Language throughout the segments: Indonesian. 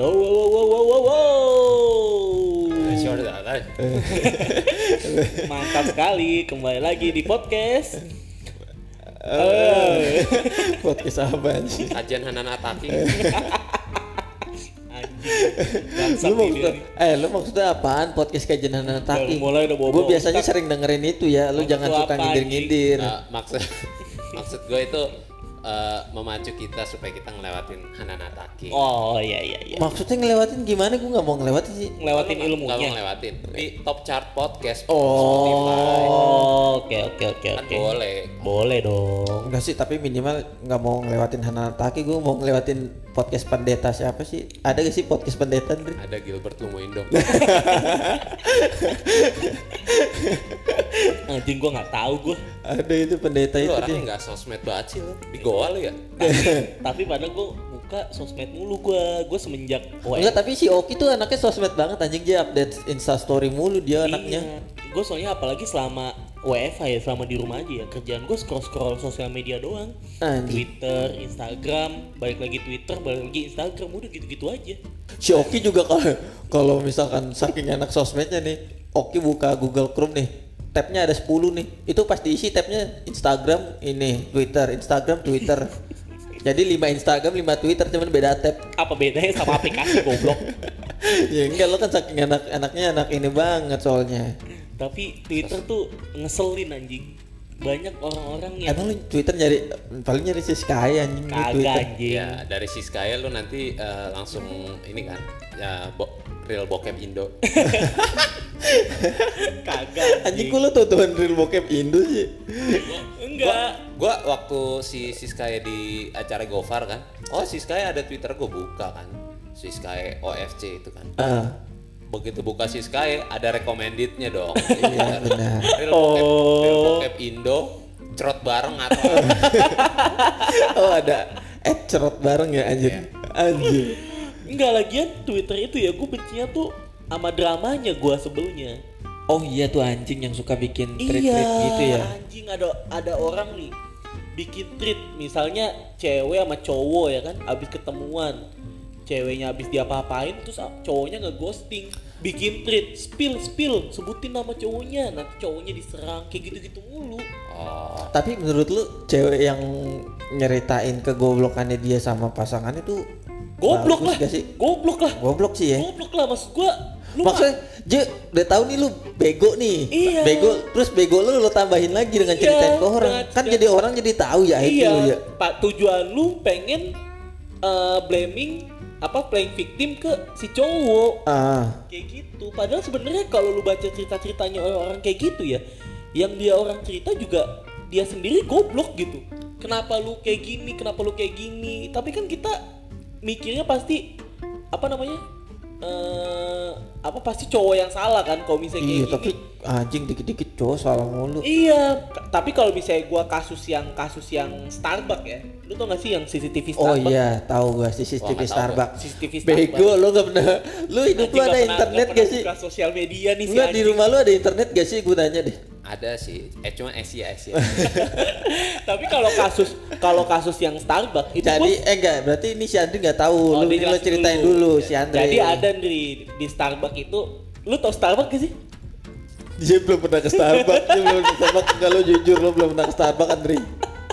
Wow, wow, wow, wow, wow, wow. Mantap sekali, kembali lagi di podcast. Eh, Podcast apa sih? Kajian Hanana Taki. anjing. Bangsat Lu nih. eh lu maksudnya apaan podcast kajian anak taki? Mulai udah bobo. Gue biasanya sering dengerin itu ya, lu Maksud jangan suka ngindir-ngindir. Eh, maksud maksud gue itu eh, memacu kita supaya kita ngelewatin Hanana Taki. Oh iya iya iya. Maksudnya ngelewatin gimana? Gue nggak mau ngelewatin sih. Ngelewatin Nggak mau ilmunya. ngelewatin di top chart podcast Oh. Oh, oke oke oke Kan oke. boleh. Boleh dong. Enggak sih, tapi minimal nggak mau ngelewatin Hana Taki, gue mau ngelewatin podcast pendeta siapa sih? Ada gak sih podcast pendeta, Ndri? Ada Gilbert Lumoindo. Anjing gua nggak tahu gua. Ada itu pendeta Lu itu orangnya nggak sosmed banget sih. Di Goa lu ya? Tapi padahal gua buka sosmed mulu gua. Gua semenjak WA. Enggak, tapi si Oki tuh anaknya sosmed banget anjing dia update Insta story mulu dia anaknya. Gue soalnya apalagi selama WFH ya, selama di rumah aja ya. Kerjaan gue scroll-scroll sosial media doang. Anjing. Twitter, Instagram, balik lagi Twitter, balik lagi Instagram, udah gitu-gitu aja. Si Oki juga kalau kalau misalkan saking anak sosmednya nih, Oki buka Google Chrome nih, tabnya ada 10 nih, itu pasti isi tabnya Instagram ini, Twitter, Instagram, Twitter. Jadi 5 Instagram, 5 Twitter cuman beda tab. Apa bedanya sama aplikasi goblok? ya enggak lo kan saking anak anaknya anak ini banget soalnya. Tapi Twitter tuh ngeselin anjing. Banyak orang-orang yang Emang lu Twitter nyari paling nyari si Sky anjing kagak Twitter. anjing. Ya dari Siskaya lu nanti eh, langsung ini kan ya bo real bokep Indo. Kagak. Anjing gua lu tonton real bokep Indo sih. Enggak. Gua waktu si Siskaya di acara Gofar kan, oh Siskaya ada Twitter gua buka kan, Siskaya OFC itu kan. Ah, Begitu buka Siskaya ada recommendednya dong. iya benar. Real bokep, real Oh. bokep Indo, cerot bareng atau Oh ada eh cerot bareng ya anjing. Iya. Anjing. Enggak lagian Twitter itu ya gue bencinya tuh sama dramanya gua sebelnya. Oh iya tuh anjing yang suka bikin tweet iya, gitu ya. anjing ada ada orang nih bikin tweet misalnya cewek sama cowok ya kan abis ketemuan ceweknya abis diapa-apain terus cowoknya ngeghosting bikin tweet spill spill sebutin nama cowoknya nanti cowoknya diserang kayak gitu-gitu mulu oh, Tapi menurut lu cewek yang nyeritain kegoblokannya dia sama pasangan itu goblok lah gak sih? goblok lah Goblok sih ya. goblok lah maksud gua lu Maksudnya, Je, udah tahu nih lu bego nih. Iya. Bego, terus bego lu lu tambahin lagi dengan Iya, ceritain ke orang. dengan- Kan jadi orang jadi tahu ya itu iya ya. pak tujuan lu pengen eh, blaming apa playing victim ke si cowok Ah, kayak gitu padahal sebenarnya kalau lu baca cerita ceritanya orang kayak gitu ya yang dia orang cerita juga dia sendiri goblok gitu kenapa lu kayak gini kenapa lu kayak gini tapi kan kita mikirnya pasti apa namanya eh apa pasti cowok yang salah kan kalau misalnya kayak iya, gini tapi anjing dikit-dikit cowok salah mulu. Iya, tapi kalau misalnya gua kasus yang kasus yang Starbucks ya, lu tau gak sih yang CCTV Oh Starbucks? iya, tahu gua CCTV Wah, nggak tahu Starbucks. CCTV Starbucks. Bego lu gak pernah. Lu hidup lu ada internet gak sih? sosial media nih si Enggak di anjing. rumah lu ada internet gak sih? Gue nanya deh. Ada sih, eh cuma Asia Asia. Tapi kalau kasus kalau kasus yang Starbucks itu Jadi eh enggak, berarti ini si Andri nggak tahu. Oh, lu ini lu ceritain dulu, si Andri. Jadi ada di di Starbucks itu, lu tau Starbucks gak sih? Dia belum pernah ke Starbucks, dia belum ke Starbucks. Lu jujur lu belum pernah ke Starbucks, Andri.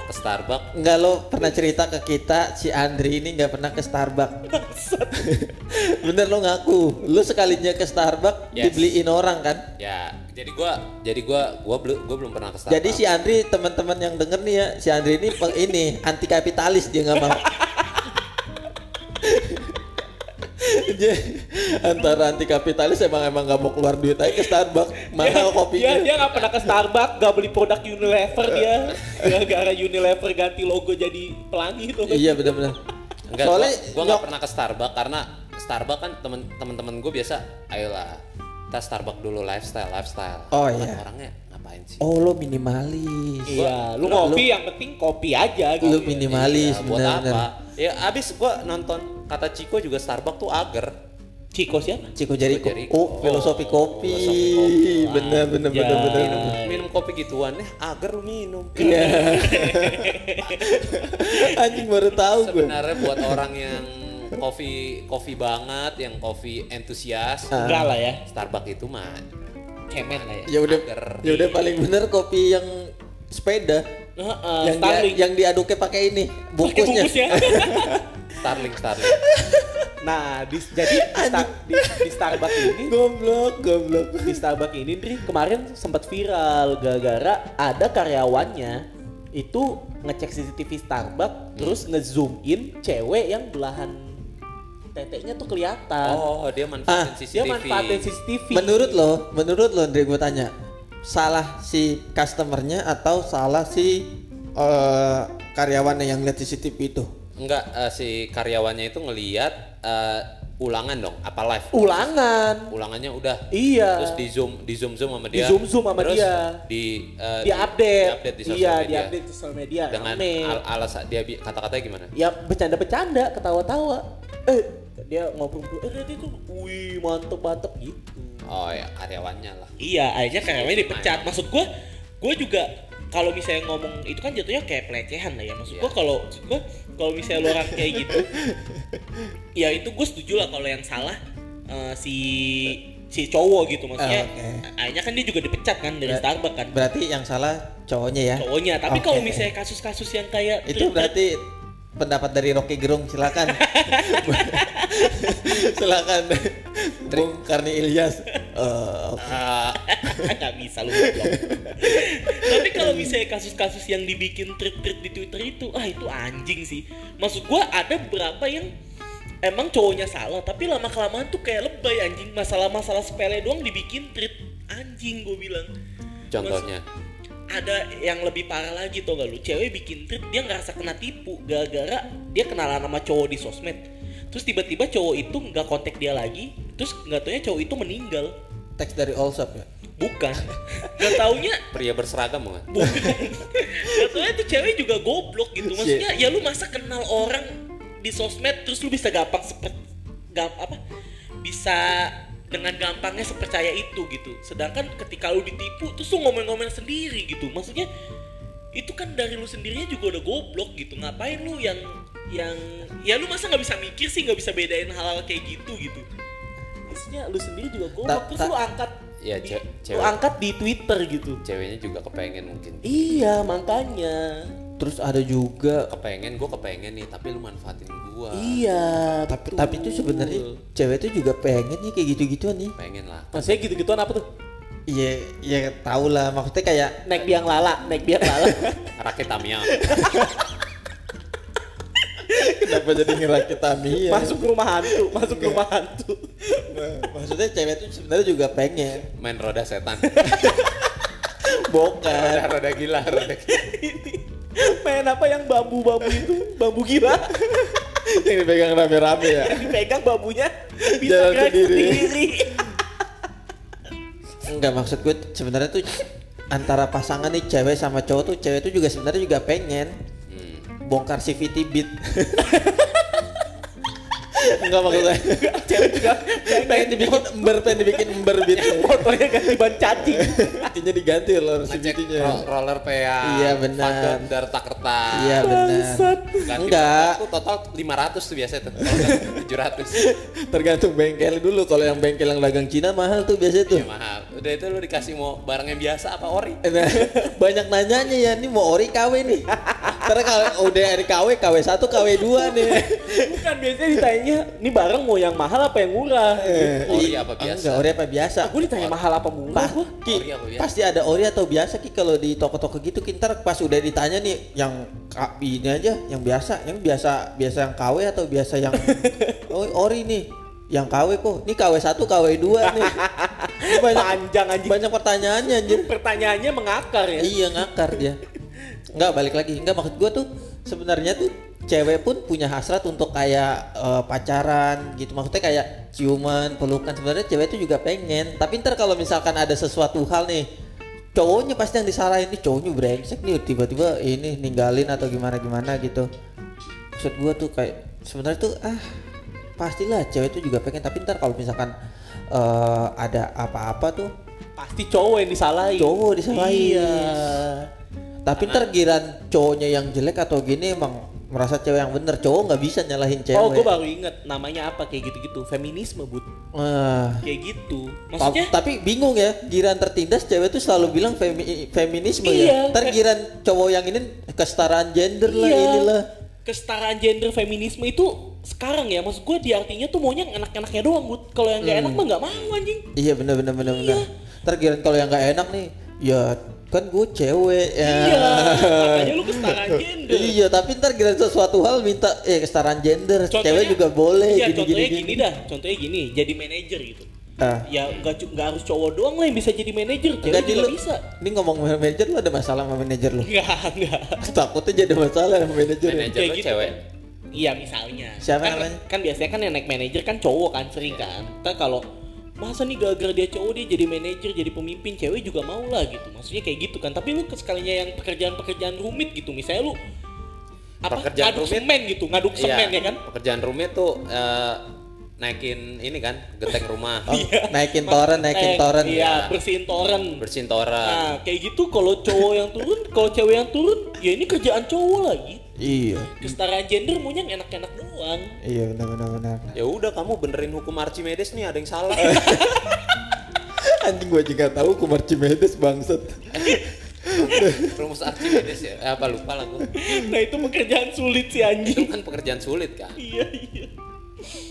Ke Starbucks Enggak lo pernah cerita ke kita si Andri ini nggak pernah ke Starbucks. Bener lo ngaku. Lu sekalinya ke Starbucks Yes. dibeliin orang kan? ya jadi gua jadi gua gua belum gua belum pernah ke Starbucks. Jadi si Andri teman-teman yang denger nih ya, si Andri ini ini anti kapitalis dia nggak mau. antara anti kapitalis emang emang nggak mau keluar duit aja ke Starbucks mahal kopinya. Dia dia nggak pernah ke Starbucks, gak beli produk Unilever dia. Gara-gara Unilever ganti logo jadi pelangi itu. Iya benar-benar. Enggak, Soalnya nyok- nggak pernah ke Starbucks karena Starbucks kan temen temen-temen gue biasa, ayolah kita Starbucks dulu lifestyle lifestyle. Oh, Kan iya. Orangnya ngapain sih? Oh lo minimalis. Iya, lu ngopi yang penting kopi aja gitu. Lu minimalis Iya, buat apa? Ya abis gua nonton kata Ciko juga Starbucks tuh ager. Ciko siapa? Ciko Jericho. Jericho. Oh, filosofi kopi. filosofi kopi. Bener bener bener bener. Minum, minum kopi gituan, eh agar lu minum. Iya. Anjing baru tahu gue. Sebenarnya buat orang yang kopi kopi banget, yang kopi entusias, Ah. Enggak lah ya. Starbucks itu mah Cemen lah ya. ya udah Agar. ya udah paling bener kopi yang sepeda Heeh, yang dia, Starling. yang diaduknya pakai ini bungkusnya bungkusnya. Starling Starling. Nah, di, jadi di, Star- di, di Starbucks ini goblok goblok di Starbucks ini Dri, kemarin sempat viral gara-gara ada karyawannya itu ngecek CCTV Starbucks terus ngezoom in cewek yang belahan teteknya tuh kelihatan. Oh, dia manfaatin Ah, CCTV. Dia manfaatin CCTV. menurut lo menurut lo Andre gue tanya salah si customernya atau salah si eh, karyawannya yang lihat CCTV itu Enggak, eh, si karyawannya itu ngeliat eh, ulangan dong, apa live? ulangan. Ulangannya udah. Iya. Terus di zoom, di zoom zoom sama dia. Di-zoom-zoom sama Terus dia. Di eh, Di update. update di sosial iya, media. di update di sosial media. Dengan al alasan dia kata-katanya gimana? ya bercanda-bercanda, ketawa-tawa. Eh, dia ngobrol eh itu, wih mantep mantep gitu. Oh ya, karyawannya lah. Iya, akhirnya karyawannya dipecat. Maksud gua, gua juga kalau misalnya ngomong itu kan jatuhnya kayak pelecehan lah ya. Maksud gua Iya. kalau gua kalau misalnya lu orang kayak gitu, ya itu gue setuju lah kalau yang salah eh, si si cowok gitu maksudnya. Ah, oke. Akhirnya kan dia juga dipecat kan dari Ber- Starbucks kan. berarti yang salah cowoknya ya Cowoknya. Tapi Oke. kalau misalnya kasus-kasus yang kayak itu berarti pendapat dari Rocky Gerung silakan silakan Bung Karni Ilyas oke. Ah, nggak bisa lu goblok. Tapi kalau misalnya kasus-kasus yang dibikin tweet-tweet di Twitter itu, ah itu anjing sih. Maksud gua ada beberapa yang emang cowoknya salah, tapi lama kelamaan tuh kayak lebay anjing. Masalah-masalah sepele doang dibikin tweet anjing gue bilang. contohnya. Ada yang lebih parah lagi tau gak lu Cewek bikin tweet dia ngerasa kena tipu Gara-gara dia kenalan sama cowok di sosmed Terus tiba-tiba cowok itu nggak kontak dia lagi Terus nggak taunya cowok itu meninggal teks dari Allsop ya Bukan Gak taunya Pria berseragam bukan? Bukan. Gak tau itu cewek juga goblok gitu. Maksudnya ya lu masa kenal orang di sosmed terus lu bisa gampang seper gap apa? Bisa dengan gampangnya sepercaya itu gitu. Sedangkan ketika lu ditipu terus lu ngomel-ngomel sendiri gitu. Maksudnya itu kan dari lu sendirinya juga udah goblok gitu. Ngapain lu yang yang ya lu masa nggak bisa mikir sih nggak bisa bedain hal-hal kayak gitu gitu. Maksudnya lu sendiri juga goblok Ta- terus ta- lu angkat Ya, di- ce- lu cewek. angkat di Twitter gitu. Ceweknya juga kepengen mungkin. Iya, makanya. terus ada juga Kepengen, gue kepengen nih, tapi lu manfaatin gua. Iya, tapi tapi itu sebenarnya cewek itu juga pengen nih kayak gitu-gituan nih Pengen lah. Maksudnya gitu-gituan apa tuh? iya iya tau lah maksudnya kayak Naik biang lala, naik biang lala. Rakit Tamiya. kenapa jadi ngerakit Tamiya masuk ke rumah hantu, masuk ke rumah hantu. maksudnya cewek itu sebenarnya juga pengen Main roda setan. bukan roda, roda gila, roda gila. Main apa yang bambu-bambu itu? Bambu gila. yang dipegang rame-rame ya Dipegang bambunya bisa Jalan gerak sendiri. sendiri. enggak maksud gue sebenarnya tuh antara pasangan nih cewek sama cowok tuh cewek tuh juga sebenarnya juga pengen. Bongkar CVT beat enggak maksudnya Cewek juga pengen dibikin ember pengen dibikin ember beat motornya ganti ban cacing. intinya diganti loh CVT-nya ro- roller PA. Iya, benar. Dari Takerta. iya benar Enggak. Aku total 500 tuh biasa tuh. Kalau enggak 700. tergantung bengkel dulu kalau yang bengkel yang dagang Cina mahal tuh biasanya tuh Ya mahal. Udah itu lu dikasih mau barang yang biasa apa ori? Nah, banyak nanyanya ya nih mau ori KW nih karena kalau udah dari KW KW 1 KW 2 nih Bukan biasanya ditanya, ini barang mau yang mahal apa yang murah? Ori Ih, apa biasa? enggak ori apa biasa Aku ditanya mahal apa murah gua. Ki, Ori apa biasa? pasti ada ori atau biasa Ki kalau di toko-toko gitu kintar pas udah ditanya nih yang ini aja yang biasa yang biasa biasa yang KW atau biasa yang oh ori nih yang KW kok ini KW 1 KW 2 nih Ini banyak Panjang anjing. banyak pertanyaannya anjir Pertanyaannya mengakar ya. iya ngakar dia nggak balik lagi nggak maksud gua tuh sebenarnya tuh cewek pun punya hasrat untuk kayak eh, pacaran gitu maksudnya kayak ciuman pelukan sebenarnya cewek itu juga pengen tapi ntar kalau misalkan ada sesuatu hal nih cowoknya pasti yang disalahin nih cowoknya brengsek nih tiba-tiba ini ninggalin atau gimana gimana gitu maksud gua tuh kayak sebenarnya tuh ah pastilah cewek itu juga pengen tapi ntar kalau misalkan eh, ada apa-apa tuh Pasti cowok yang disalahin. Cowok disalahin. Iya. Tapi ntar giran cowoknya yang jelek atau gini emang merasa cewek yang bener cowok nggak bisa nyalahin cewek Oh, gue baru inget namanya apa kayak gitu-gitu. Feminisme, Bud. Wah. Kayak gitu. Ta- Maksudnya tapi bingung ya, giran tertindas cewek tuh selalu bilang femi- feminisme Iya. ya. Ntar giran cowok yang ini kesetaraan gender lah Iya. inilah. kesetaraan gender feminisme itu sekarang ya maksud gue di artinya tuh maunya enak-enaknya doang Bud. Kalau yang Hmm. gak enak mah nggak mau anjing. Iya bener bener bener Iya. bener. Ntar giran kalau yang nggak enak nih, ya kan gue cewek ya. Iya. Makanya lu kesetaraan gender. Iya, tapi ntar giran sesuatu hal minta eh kesetaraan gender, cewek juga boleh Iya, gini, contohnya gini, gini, dah. Contohnya gini, jadi manajer gitu. Ah. Ya nggak cu- nggak harus cowok doang lah yang bisa jadi manajer, cewek di juga lu. bisa. Ini ngomong manajer lu ada masalah sama manajer lu. Enggak, enggak. Takutnya jadi masalah sama manajer. ya. Manajer lo gitu cewek. Iya misalnya. Siapa kan, namanya? Kan biasanya kan yang naik manajer kan cowok kan sering kan. Ntar kalau masa nih gara-gara dia cowok dia jadi manajer jadi pemimpin cewek juga mau lah gitu. Maksudnya kayak gitu kan. Tapi lu sekalinya yang pekerjaan-pekerjaan rumit gitu misalnya lu apa Pekerjaan ngaduk rumit? semen gitu ngaduk semen ya kan? Pekerjaan rumit tuh eh, naikin ini kan, geteng rumah, Oh, naikin toren, naikin Eh, toren. iya bersihin toren. Bersihin toran. nah kayak gitu kalau cowok yang turun kalau cewek yang turun ya ini kerjaan cowok lagi Iya. kesetaraan gender maunya enak-enak doang Iya benar benar benar. Ya udah kamu benerin hukum Archimedes nih, ada yang salah. Anjing gua juga tahu hukum Archimedes bangsat. Rumus Archimedes ya? Eh, apa lupa lah gua. nah itu pekerjaan sulit sih Itu anjing kan pekerjaan sulit kan. iya iya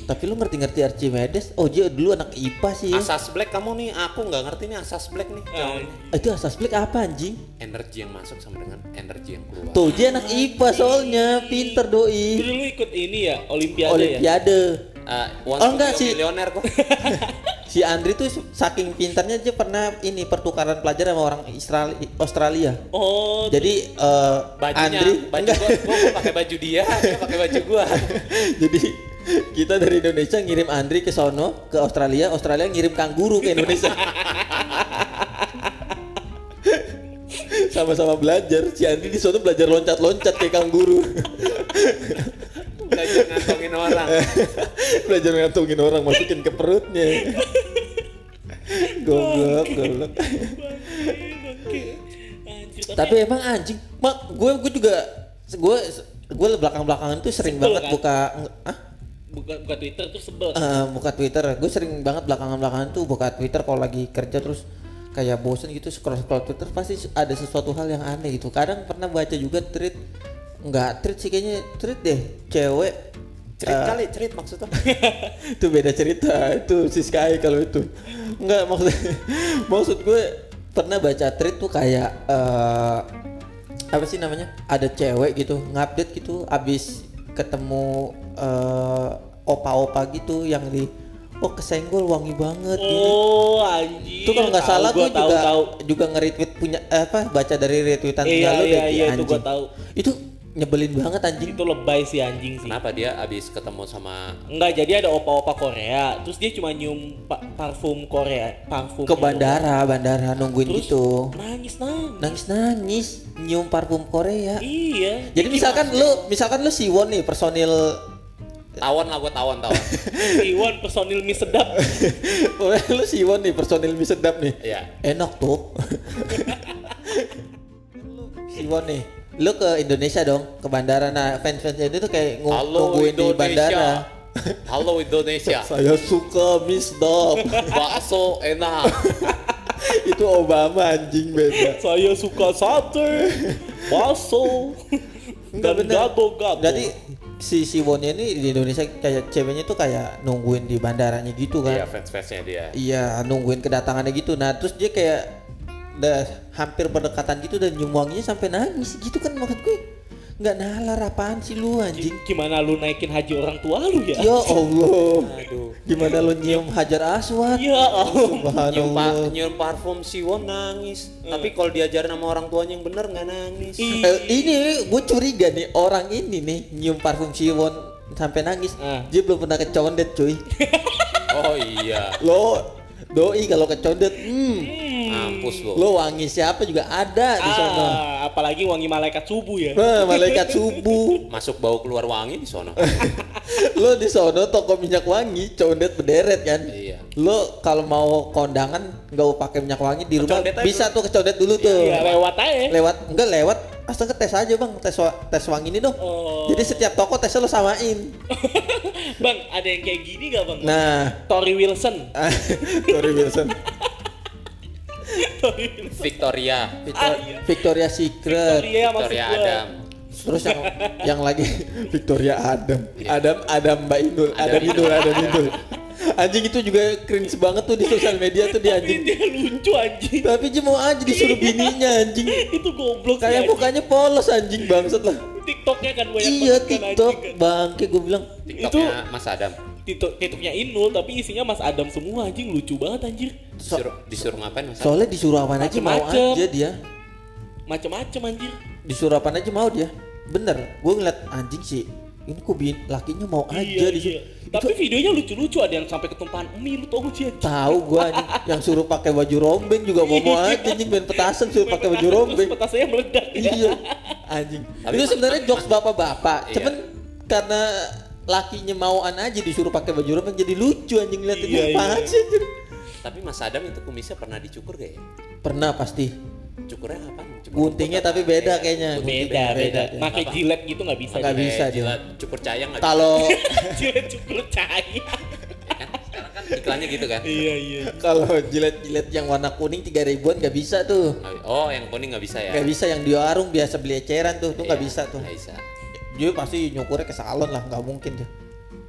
Tapi lu ngerti-ngerti Archimedes? Oh, dia dulu anak IPA sih ya. Asas black kamu nih, aku nggak ngerti nih asas black nih. Ah, Itu asas black apa anjing? Energi yang masuk sama dengan energi yang keluar. Tuh, dia anak IPA soalnya, pinter doi. dulu ikut ini ya olimpiade, ya Olimpiade. Eh, once Oh, enggak sih. Millionaire kok. Si Andri tuh saking pintarnya dia pernah ini pertukaran pelajar sama orang Israel Australia. oh Jadi eh, Bajunya, Andri baju enggak. gua, gua, gua pakai baju dia, dia pakai baju gua. Jadi kita dari Indonesia ngirim Andri ke sono ke Australia, Australia ngirim kanguru ke Indonesia. Sama-sama belajar. Si Andri di sono belajar loncat-loncat kayak kanguru. Belajar ngantongin orang. belajar ngantongin orang masukin ke perutnya. goblok, goblok. tapi emang anjing, mak gue gue juga gue gue belakang-belakangan tuh sering banget kan? buka ah buka buka Twitter tuh sebel Eh, buka Twitter, gue sering banget belakangan-belakangan tuh buka Twitter kalau lagi kerja terus kayak bosen gitu scroll scroll Twitter pasti ada sesuatu hal yang aneh gitu. Kadang pernah baca juga tweet nggak tweet sih kayaknya tweet deh cewek Cerit eh, kali, cerit maksudnya. itu beda cerita itu si Sky kalau itu nggak maksud maksud gue pernah baca tweet tuh kayak eh, apa sih namanya ada cewek gitu ngupdate gitu abis ketemu eh, opa-opa gitu yang di oh kesenggol wangi banget oh anjir itu kalau nggak salah gua gue tahu juga tahu. juga nge-retweet punya eh, apa baca dari retweetan Iya, punya lu iya, iya, itu anjing. gua tahu. itu nyebelin banget anjing. Itu lebay sih anjing sih. Kenapa dia abis ketemu sama Enggak, jadi ada opa-opa Korea, terus dia cuma nyium pa- parfum Korea, parfum ke bandara bandara nungguin Terus gitu. nangis nangis. nangis nangis nyium parfum Korea. Iya. jadi misalkan lu misalkan lu Siwon nih personil tawon lah gua tawon tawon. Iwan personil mie sedap. lu Siwon nih personil mie sedap nih Iya. enak tuh Siwon nih lu ke Indonesia dong ke bandara nah fans fansnya itu tuh kayak ngu- Halo nungguin di bandara Indonesia. Halo Indonesia. saya suka mie sedap Bakso enak. itu Obama anjing beda Saya suka sate, bakso, Enggak dan gado-gado. Jadi si Siwonnya ini di Indonesia kayak ceweknya tuh kayak nungguin di bandaranya gitu kan Iya fans-fansnya dia. Iya, nungguin kedatangannya gitu. Nah, terus dia kayak udah hampir berdekatan gitu dan nyium wanginya sampai nangis gitu kan maksud gue. Nggak nalar apaan sih lu anjing? gimana lu naikin haji orang tua lu ya? Ya Allah. Aduh. Gimana lu nyium Hajar Aswad? Ya Allah. Nyium, pa- nyium parfum Siwon nangis. Tapi kalau diajarin sama orang tuanya yang bener nggak nangis. Eh, ini gue curiga nih orang ini nih nyium parfum Siwon sampai nangis. Ah. Dia belum pernah kecondet cuy. Oh iya. Lo doi kalau kecondet, hmm, Mampus lo. lo wangi siapa juga ada di sana. Ah, apalagi wangi malaikat subuh ya. Nah, malaikat subuh. Masuk bau keluar wangi di sono. lo di sono toko minyak wangi condet berderet kan Iya. lo kalau mau kondangan nggak mau pakai minyak wangi di rumah Kecondet aja bisa tuh kecondet dulu tuh Iya, lewat aja. lewat enggak lewat astaga tes aja bang, tes wa- tes wangi ini dong. Oh. Jadi setiap toko tesnya lo samain. bang, ada yang kayak gini gak bang? Nah, Tori Wilson. Tori Wilson, Victoria. Victoria Secret, Victoria Victoria. Adam terus yang yang lagi Victoria Adam, Iya. Adam Adam Mbak Inul, Adam Inul, Adam Inul. Anjing itu juga cringe banget tuh di sosial media tuh di Tapi anjing. dia lucu anjing. Tapi dia mau aja disuruh bininya anjing. Itu goblok Kayak anjing. mukanya polos anjing bangsat lah. TikToknya kan banyak Iya kan, TikTok anjing kan. bangke gue bilang. TikToknya Mas Adam TikTok TikToknya Inul tapi isinya Mas Adam semua anjing lucu banget anjir. Disuruh, disuruh ngapain Mas? Soalnya disuruh apa aja mau aja dia. Macem-macem anjir. Disuruh apa aja mau dia. Bener, gue ngeliat anjing sih. Ini kok lakinya mau aja iya, disuruh. iya. Tapi videonya lucu-lucu ada yang sampai ketumpahan mie lu tau gak sih? Tahu anjing yang suruh pakai baju rombeng juga mau mau aja anjing main petasan suruh pakai baju rombeng. Petasannya meledak ya. Iya, anjing. Itu sebenarnya jokes bapak-bapak. Iya. Cuman karena lakinya mauan aja disuruh pakai baju rombeng jadi lucu anjing liatin Iya, iya. sih anjing. Tapi Mas Adam itu kumisnya pernah dicukur gak ya? Pernah pasti. Cukurnya? Cukur Guntingnya tapi apa? beda kayaknya. gunting Beda, beda. beda. Pakai Apa? jilet gitu nggak bisa. Nggak bisa jilat cukur cayang nggak Kalau jilet cukur cahaya. bisa, kan? Sekarang kan iklannya gitu kan? iya, iya. kalau jilet-jilet yang warna kuning tiga ribuan nggak bisa tuh. Oh, yang kuning nggak bisa ya? Nggak bisa yang di warung biasa beli eceran tuh, tuh nggak Iya, bisa tuh. Nggak bisa. Dia pasti nyukurnya ke salon lah, nggak mungkin tuh.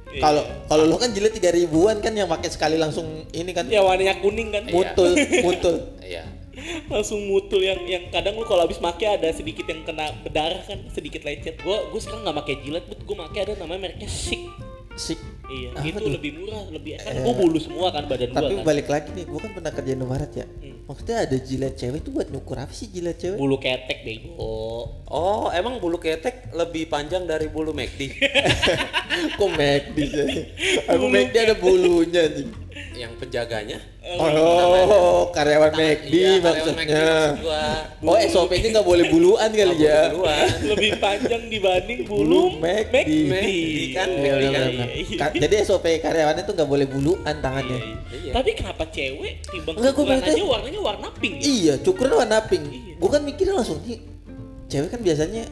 Iya. Kalau kalau lo kan jilet tiga ribuan kan yang pakai sekali langsung ini kan Ya warnanya kuning kan. Iya. mutul mutul. Iya. Langsung mutul yang yang kadang lu kalau habis make ada sedikit yang kena berdarah kan, sedikit lecet. Gua gua sekarang nggak pakai jilet, but gua make ada namanya mereknya Sik. Sik. Iya, Apa itu tuh? lebih murah, lebih kan Eh, gua bulu semua kan badan gua Tapi kan. balik lagi nih, gua kan pernah kerja Indomaret ya. Hmm. Maksudnya ada jilet cewek tuh buat nyukur apa sih jilet cewek? Bulu ketek bego. Oh, emang bulu ketek lebih panjang dari bulu McD? Kok McD sih? Aku McD ada bulunya anjing. yang penjaganya? Oh, karyawan McD Iya, karyawan maksudnya. maksud gua. Oh, SOP-nya nggak boleh buluan kali Nggak ya. lebih panjang dibanding bulu McD. Kan, kan. iya, iya. Jadi SOP karyawannya tuh nggak boleh buluan tangannya. Iya. Tapi kenapa cewek timbang Enggak, berarti- aja warnanya warna pink ya? Iya, cukurnya warna pink. Iya. Gua kan mikirnya langsung nih, cewek kan biasanya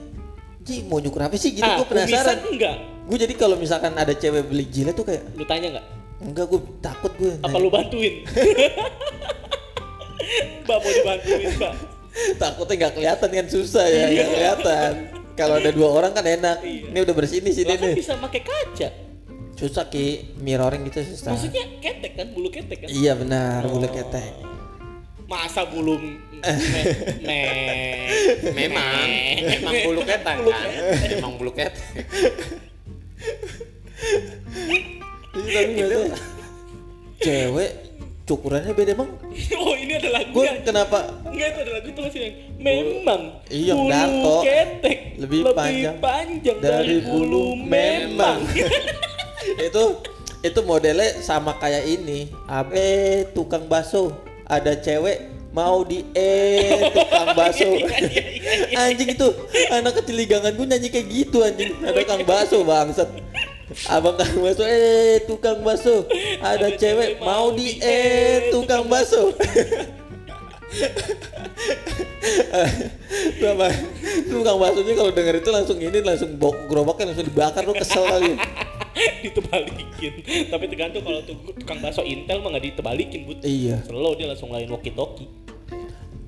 Ji mau nyukur apa sih gitu ah, gua penasaran. enggak? Gue jadi kalau misalkan ada cewek beli jilet tuh kayak Lu tanya enggak? Enggak gue takut gue. Apa lu bantuin? Mbak mau dibantuin, Mbak. Takutnya nggak kelihatan kan susah ya, nggak kelihatan. Kalau ada dua orang kan enak. Iya. Ini udah bersih nih sini kan nih. bisa pakai kaca. Susah ki mirroring gitu susah. Maksudnya ketek kan, bulu ketek kan? Iya benar, bulu ketek. Masa bulu me, me, Memang, me- memang bulu ketek kan? Memang bulu ketek. Iya, tapi cewek cukurannya beda bang. Oh ini ada lagu Gue ya? kenapa Enggak itu ada lagu tuh masih yang memang Iya, bulu Darto. ketek Lebih panjang panjang dari bulu memang. itu itu modelnya sama kayak ini. Abe tukang bakso, ada cewek mau di eh tukang bakso. anjing itu anak kecil ligangan gue nyanyi kayak gitu anjing. Ada kang bakso bangsat. Abang kang bakso eh tukang bakso. Ada cewek mau di eh tukang bakso. Sama tukang baksonya kalau denger itu langsung ini langsung bok gerobaknya langsung dibakar lu kesel kali. ditebalikin tapi tergantung kalau tukang bakso intel mah nggak ditebalikin but Iya. slow dia langsung lain walkie talkie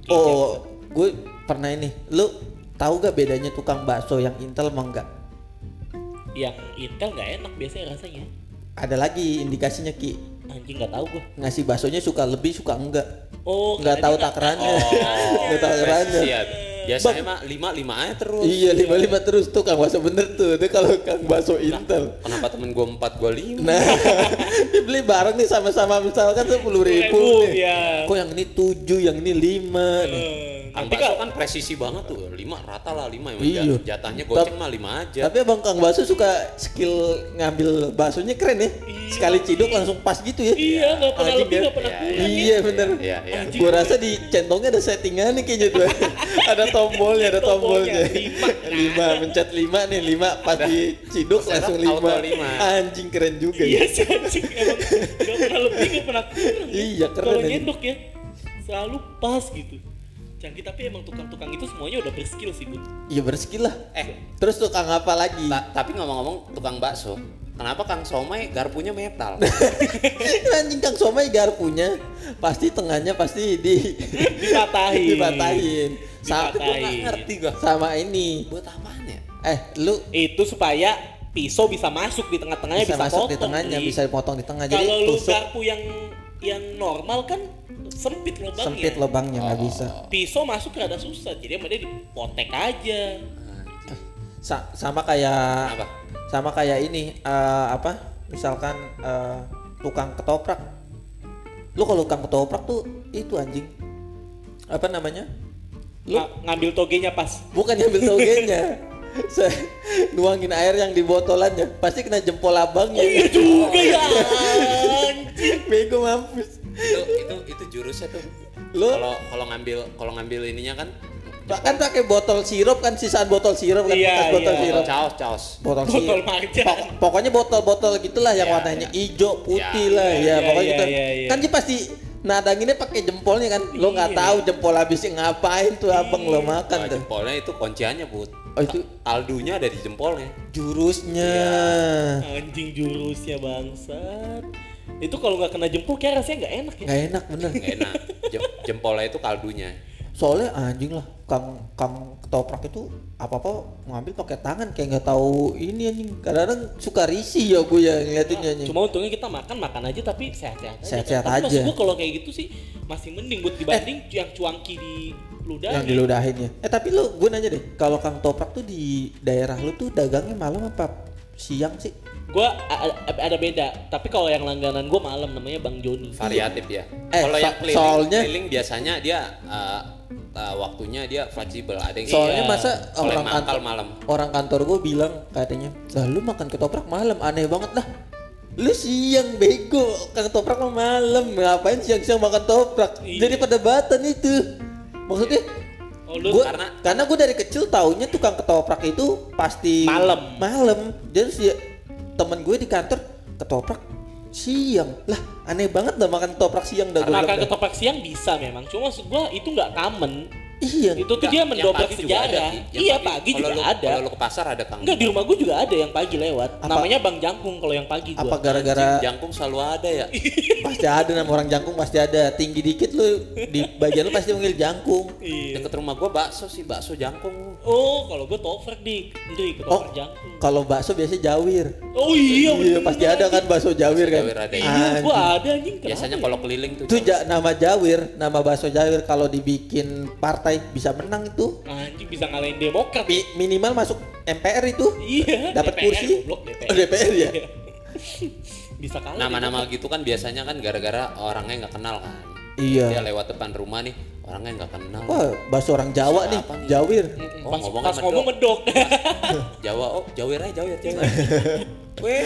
Oh, gue pernah ini. Lu tahu gak bedanya tukang bakso yang Intel emang enggak? Yang intel nggak enak biasanya rasanya Ada lagi indikasinya Ki. anjing nggak tahu gua Ngasih baksonya suka lebih suka enggak. oh Nggak tahu takarannya. Nggak tahu takarannya. Iya. Biasanya mah lima lima aja terus. Iya, lima lima terus tuh kang bakso bener tuh. Itu kalau kang bakso Intel. Kenapa temen gua empat gua lima? Nah, dia beli bareng nih sama-sama misalkan sepuluh ribu nih. ya Kok yang ini tujuh, yang ini lima nih. Kang bakso kan kan presisi banget tuh, lima rata lah lima Iya. jat- jatahnya goceng mah lima aja. Tapi abang Kang Bakso suka skill ngambil baksonya keren ya. Sekali ciduk langsung pas gitu ya. iya nggak pernah Anjing lebih nggak pernah Iya, kurang Iya bener. Iya, iya. Anjing. Gua rasa di centongnya ada settingan nih kayaknya tuh. ada tombolnya, ada tombolnya. Lima. lima, mencet lima nih, lima pas di ciduk Terus langsung lima. Anjing keren juga iya ya. sih anjing emang nggak pernah lebih nggak pernah kurang ya. Iya, keren kalau anjing. nyendok ya selalu pas gitu Canggih tapi emang tukang-tukang itu semuanya udah berskill sih, Bud. Iya berskill lah. Eh, Terus tukang apa lagi? ta- tapi ngomong-ngomong tukang bakso, kenapa Kang Somai garpunya metal? Anjing Kang Somai garpunya pasti tengahnya pasti di Dipatahin. dipatahin. Sa- Dipatahin. Ngerti gua. sama ini. Buat apaan ya? Eh, lu Itu supaya pisau bisa masuk di tengah-tengahnya bisa, bisa, masuk di potong, tengahnya, Li. bisa dipotong di tengah. Jadi Kalau lu tusuk garpu yang yang normal kan sempit lubangnya. sempit lubangnya nggak bisa. Pisau masuk rada susah, jadi sama dia dipotek aja. Sa- sama kayak Apa? sama kayak ini eh, apa? Misalkan eh, tukang ketoprak. Lu kalau tukang ketoprak tuh itu anjing. Apa namanya? Lu Nga- ngambil togenya pas. bukan nyambil togenya. Nuangin air yang di botolannya pasti kena jempol abangnya. Iya juga ya. anjing. Bego mampus. Itu itu itu jurusnya tuh. Kalau kalau ngambil kalau ngambil ininya kan Bahkan pakai botol sirup kan sisaan botol sirup kan Iya, bekas botol iya. sirup. caos caos. Botol, Botol sirup. Pok- pokoknya botol-botol gitulah yang Iya, warnanya hijau, putih Ya, lah iya, ya, iya, pokoknya iya, gitu. iya, iya. Kan dia pasti nadanginnya pakai jempolnya kan. Lo nggak Iya. tahu jempol habisnya ngapain tuh abang lo makan Nah, tuh. jempolnya itu kunciannya, Bud. Oh itu Kaldunya ada di jempolnya. jurusnya. Iya. Anjing jurusnya bangsat. Itu kalau nggak kena jempol kayak rasanya nggak enak ya. Nggak enak bener. Nggak enak. Jem- jempolnya itu kaldunya. Soalnya anjing lah, kang kang ketoprak itu apa apa ngambil pakai tangan kayak nggak tahu ini anjing. Kadang-kadang suka risih ya gue ya ngeliatinnya anjing. Cuma untungnya kita makan makan aja tapi sehat-sehat aja. Sehat-sehat Tapi maksud aja. gua kalau kayak gitu sih masih mending buat dibanding yang cuangki di ludah. yang diludahin ya. Eh tapi lu gue nanya deh, kalau kang toprak tuh di daerah lu tuh dagangnya malam apa siang sih? A- ada beda, tapi kalau yang langganan gua malam namanya Bang Joni. Variatif ya. Eh, Kalau so- yang keliling, soalnya- keliling biasanya dia uh, uh, waktunya dia fleksibel. Ada yang Soalnya Iya. masa orang kantor malam. orang kantor gue bilang katanya, lah lu makan ketoprak malam aneh banget lah. Lu siang bego, ketoprak mah malam. Ngapain siang-siang makan toprak? Iya. Jadi perdebatan itu. Maksudnya Oh, lu gua, karena- karena gue dari kecil taunya tukang ketoprak itu pasti Malam. malam jadi si temen gue di kantor ketoprak siang lah aneh banget dah makan ketoprak siang dah makan ketoprak siang bisa memang. Cuma maksud gua itu nggak common. Iya Itu tuh dia mendobrak pagi juga ada, sejarah. Yang Iya pagi kalau juga lu- ada. Kalau lu ke pasar ada Kang. Enggak di rumah gua juga ada yang pagi lewat. Apa- Namanya Bang Jangkung kalau yang pagi apa gua. gara-gara Jangkung selalu ada ya. pasti ada nama orang jangkung pasti ada tinggi dikit lu di bagian lu pasti manggil jangkung Iya. Deket rumah gua bakso sih, bakso jangkung. Oh, kalau gua toprak di Ndri oh Jangkung. kalau bakso biasanya jawir Oh iya, iya bener pasti ada kan bakso jawir kan Jawir ada. Iya, Anjing. gua ada anjing. Biasanya ya? kalau keliling tuh. itu nama jawir nama bakso jawir kalau dibikin partai bisa menang itu anjing bisa ngalahin Demokrat. Mi- minimal masuk MPR itu Iya, dapat kursi goblok, DPR. Oh, DPR ya Iya. bisa kalah. Nama-nama gitu kan biasanya kan gara-gara orangnya nggak kenal kan. Iya. Dia lewat depan rumah nih, orangnya nggak kenal. Wah, bahasa orang Jawa nih, Siapa nih? Jawir. Mm-mm, Oh, pas, ngomongnya pas ngomong medok. Jawa, oh jawir aja, jawir, jawir. Weh,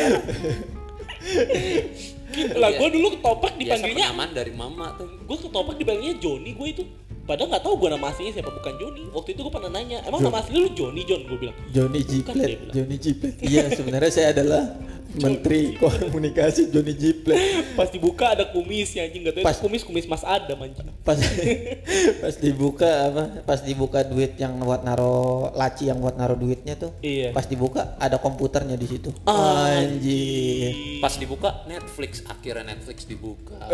lah gua dulu ketoprak biasa dipanggilnya penamaan dari mama tuh. gue ketoprak dipanggilnya Joni gue itu padahal nggak tahu gue nama aslinya siapa bukan Joni waktu itu gue pernah nanya emang nama asli lu Joni John gue bilang dia Jiplet. Johnny Jiplet. Iya, sebenarnya saya adalah Menteri Komunikasi Johnny Jiplet. pas dibuka ada kumisnya anjing gak tahu Pas- itu kumis kumis Mas Adam anjing Pas pas dibuka apa? Pas dibuka duit yang buat naro laci yang buat naro duitnya tuh. Iya. Pas dibuka ada komputernya di situ. Anjir. Pas dibuka Netflix, akhirnya Netflix dibuka.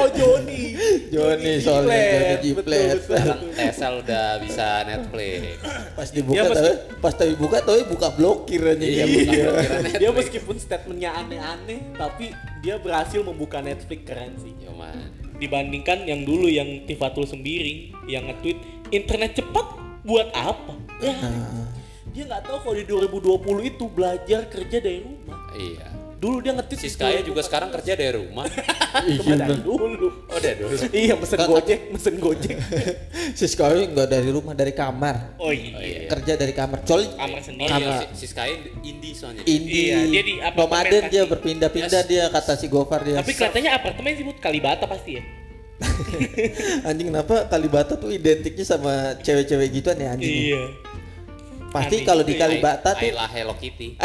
oh Joni Johnny soalnya Johnny Jiplet. Sekarang Tesla udah bisa Netflix. Pas dibuka Ya, tapi pas tapi buka tapi buka blokir aja Iya, ya. blokir Netflix. dia meskipun statementnya aneh-aneh tapi dia berhasil membuka Netflix keren sih Cuman dibandingkan yang dulu yang Tifatul Sembiring yang nge-tweet internet cepat buat apa ya Nah, dia nggak tahu kalau di 2020 itu belajar kerja dari rumah iya. Dulu dia nge-tweet Si Skaya juga sekarang kerja dari rumah. iya, dari dulu Oh, dari dulu. iya mesen gojek mesen gojek si Sky nggak dari rumah dari kamar. oh iya, Oh, iya. Kerja dari kamar. Coli kamar sendiri iya, Kamar. si, si Skaya indie soalnya. Indie. Iya, dia di apartemen nomaden dia berpindah-pindah Yes. dia kata si Gofar dia. tapi kelihatannya apartemen sih buat Kalibata pasti ya anjing kenapa Kalibata tuh identiknya sama cewek-cewek gituan ya anjing. iya Pasti kalau di ya. Kalibata tuh Ayla Hello Kitty.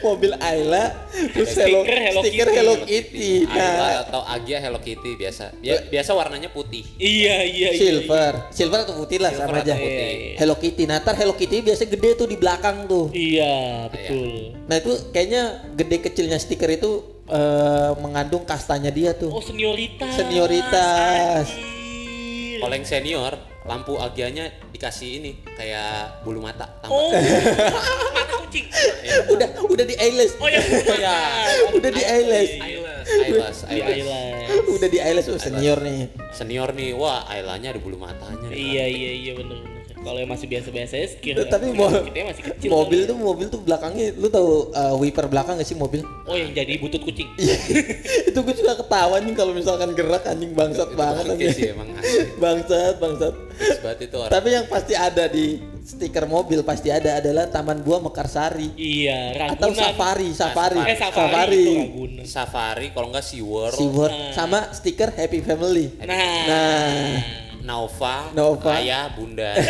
Mobil Ayla terus Stiker Hello, Hello stiker Kitty. Hello Kitty. Ayla Nah, atau Agia Hello Kitty biasa. Bia- biasa warnanya putih. Iya iya iya. silver, silver atau putih lah Silver sama aja. putih. Hello Kitty. Nah, ntar Hello Kitty biasa gede tuh di belakang tuh. Iya betul. Nah itu kayaknya gede kecilnya stiker itu eh, mengandung kastanya dia tuh. Oh senioritas. Senioritas. Yang senior, lampu Agianya dikasih ini kayak bulu mata tambah. Oh. Kucing. udah udah di eyelash. Oh ya. ya. udah di eyelash. Eyelash. eyelash. udah di eyelash oh, senior nih. Senior nih, wah Aylanya ada bulu matanya. Iya iya iya bener bener. Kalau yang masih biasa-biasa ya sekira. Tapi sekira mo- kita masih kecil. mobil kali. tuh mobil tuh belakangnya lu tahu uh, wiper belakang gak sih mobil? Oh yang jadi butut kucing. Iya. itu gue juga ketawa nih kalau misalkan gerak anjing bangsat banget anjing. sih emang bangsat bangsat. Itu orang Tapi yang pasti ada di stiker mobil pasti ada adalah Taman Buah Mekarsari Iya, atau Ragunan. Safari, Safari, Eh safari. Ragunan. Safari kalau nggak SeaWorld, SeaWorld sama stiker Happy Family. Nah. Nah, Nova, Nova. Ayah, Bunda.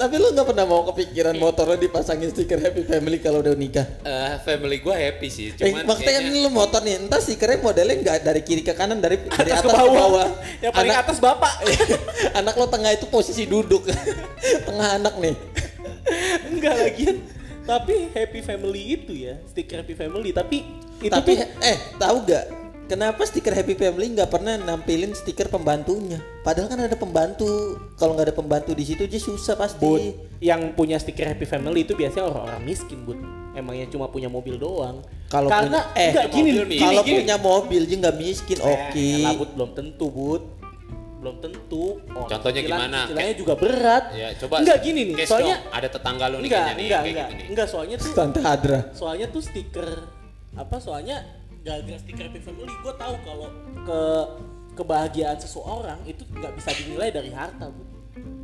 tapi lu nggak pernah mau kepikiran motornya dipasangin stiker Happy Family kalau udah nikah? Eh, family gue happy sih, Eh, cuman maksudnya kan kayaknya lu motor nih, entah stikernya modelnya nggak dari kiri ke kanan, dari dari atas, ke ke bawah. bawah. Yang paling Anak- atas bapak. anak lo tengah itu posisi duduk, tengah anak nih. Enggak lagian. Tapi happy family itu ya, stiker happy family. Tapi itu Tapi tuh eh tahu gak kenapa stiker Happy Family nggak pernah nampilin stiker pembantunya? Padahal kan ada pembantu. Kalau nggak ada pembantu di situ dia susah pasti. Bud, yang punya stiker happy family itu biasanya orang-orang miskin, Bud. Emangnya cuma punya mobil doang. Kalau Karena punya- eh, enggak gini, gini, nih. Kalau gini. punya mobil dia nggak miskin, oke. Eh, lah, Bud, belum tentu, Bud. Belum tentu. Orang Contohnya cicilan- gimana? Cicilannya juga berat. ya coba Enggak gini nih, soalnya dong, ada tetangga lu nih enggak, kayaknya nih enggak, kayak enggak, gitu nih. enggak, soalnya tuh Tante Hadra. soalnya tuh stiker apa soalnya gara-gara stiker happy family gue tahu kalau ke kebahagiaan seseorang itu nggak bisa dinilai dari harta bu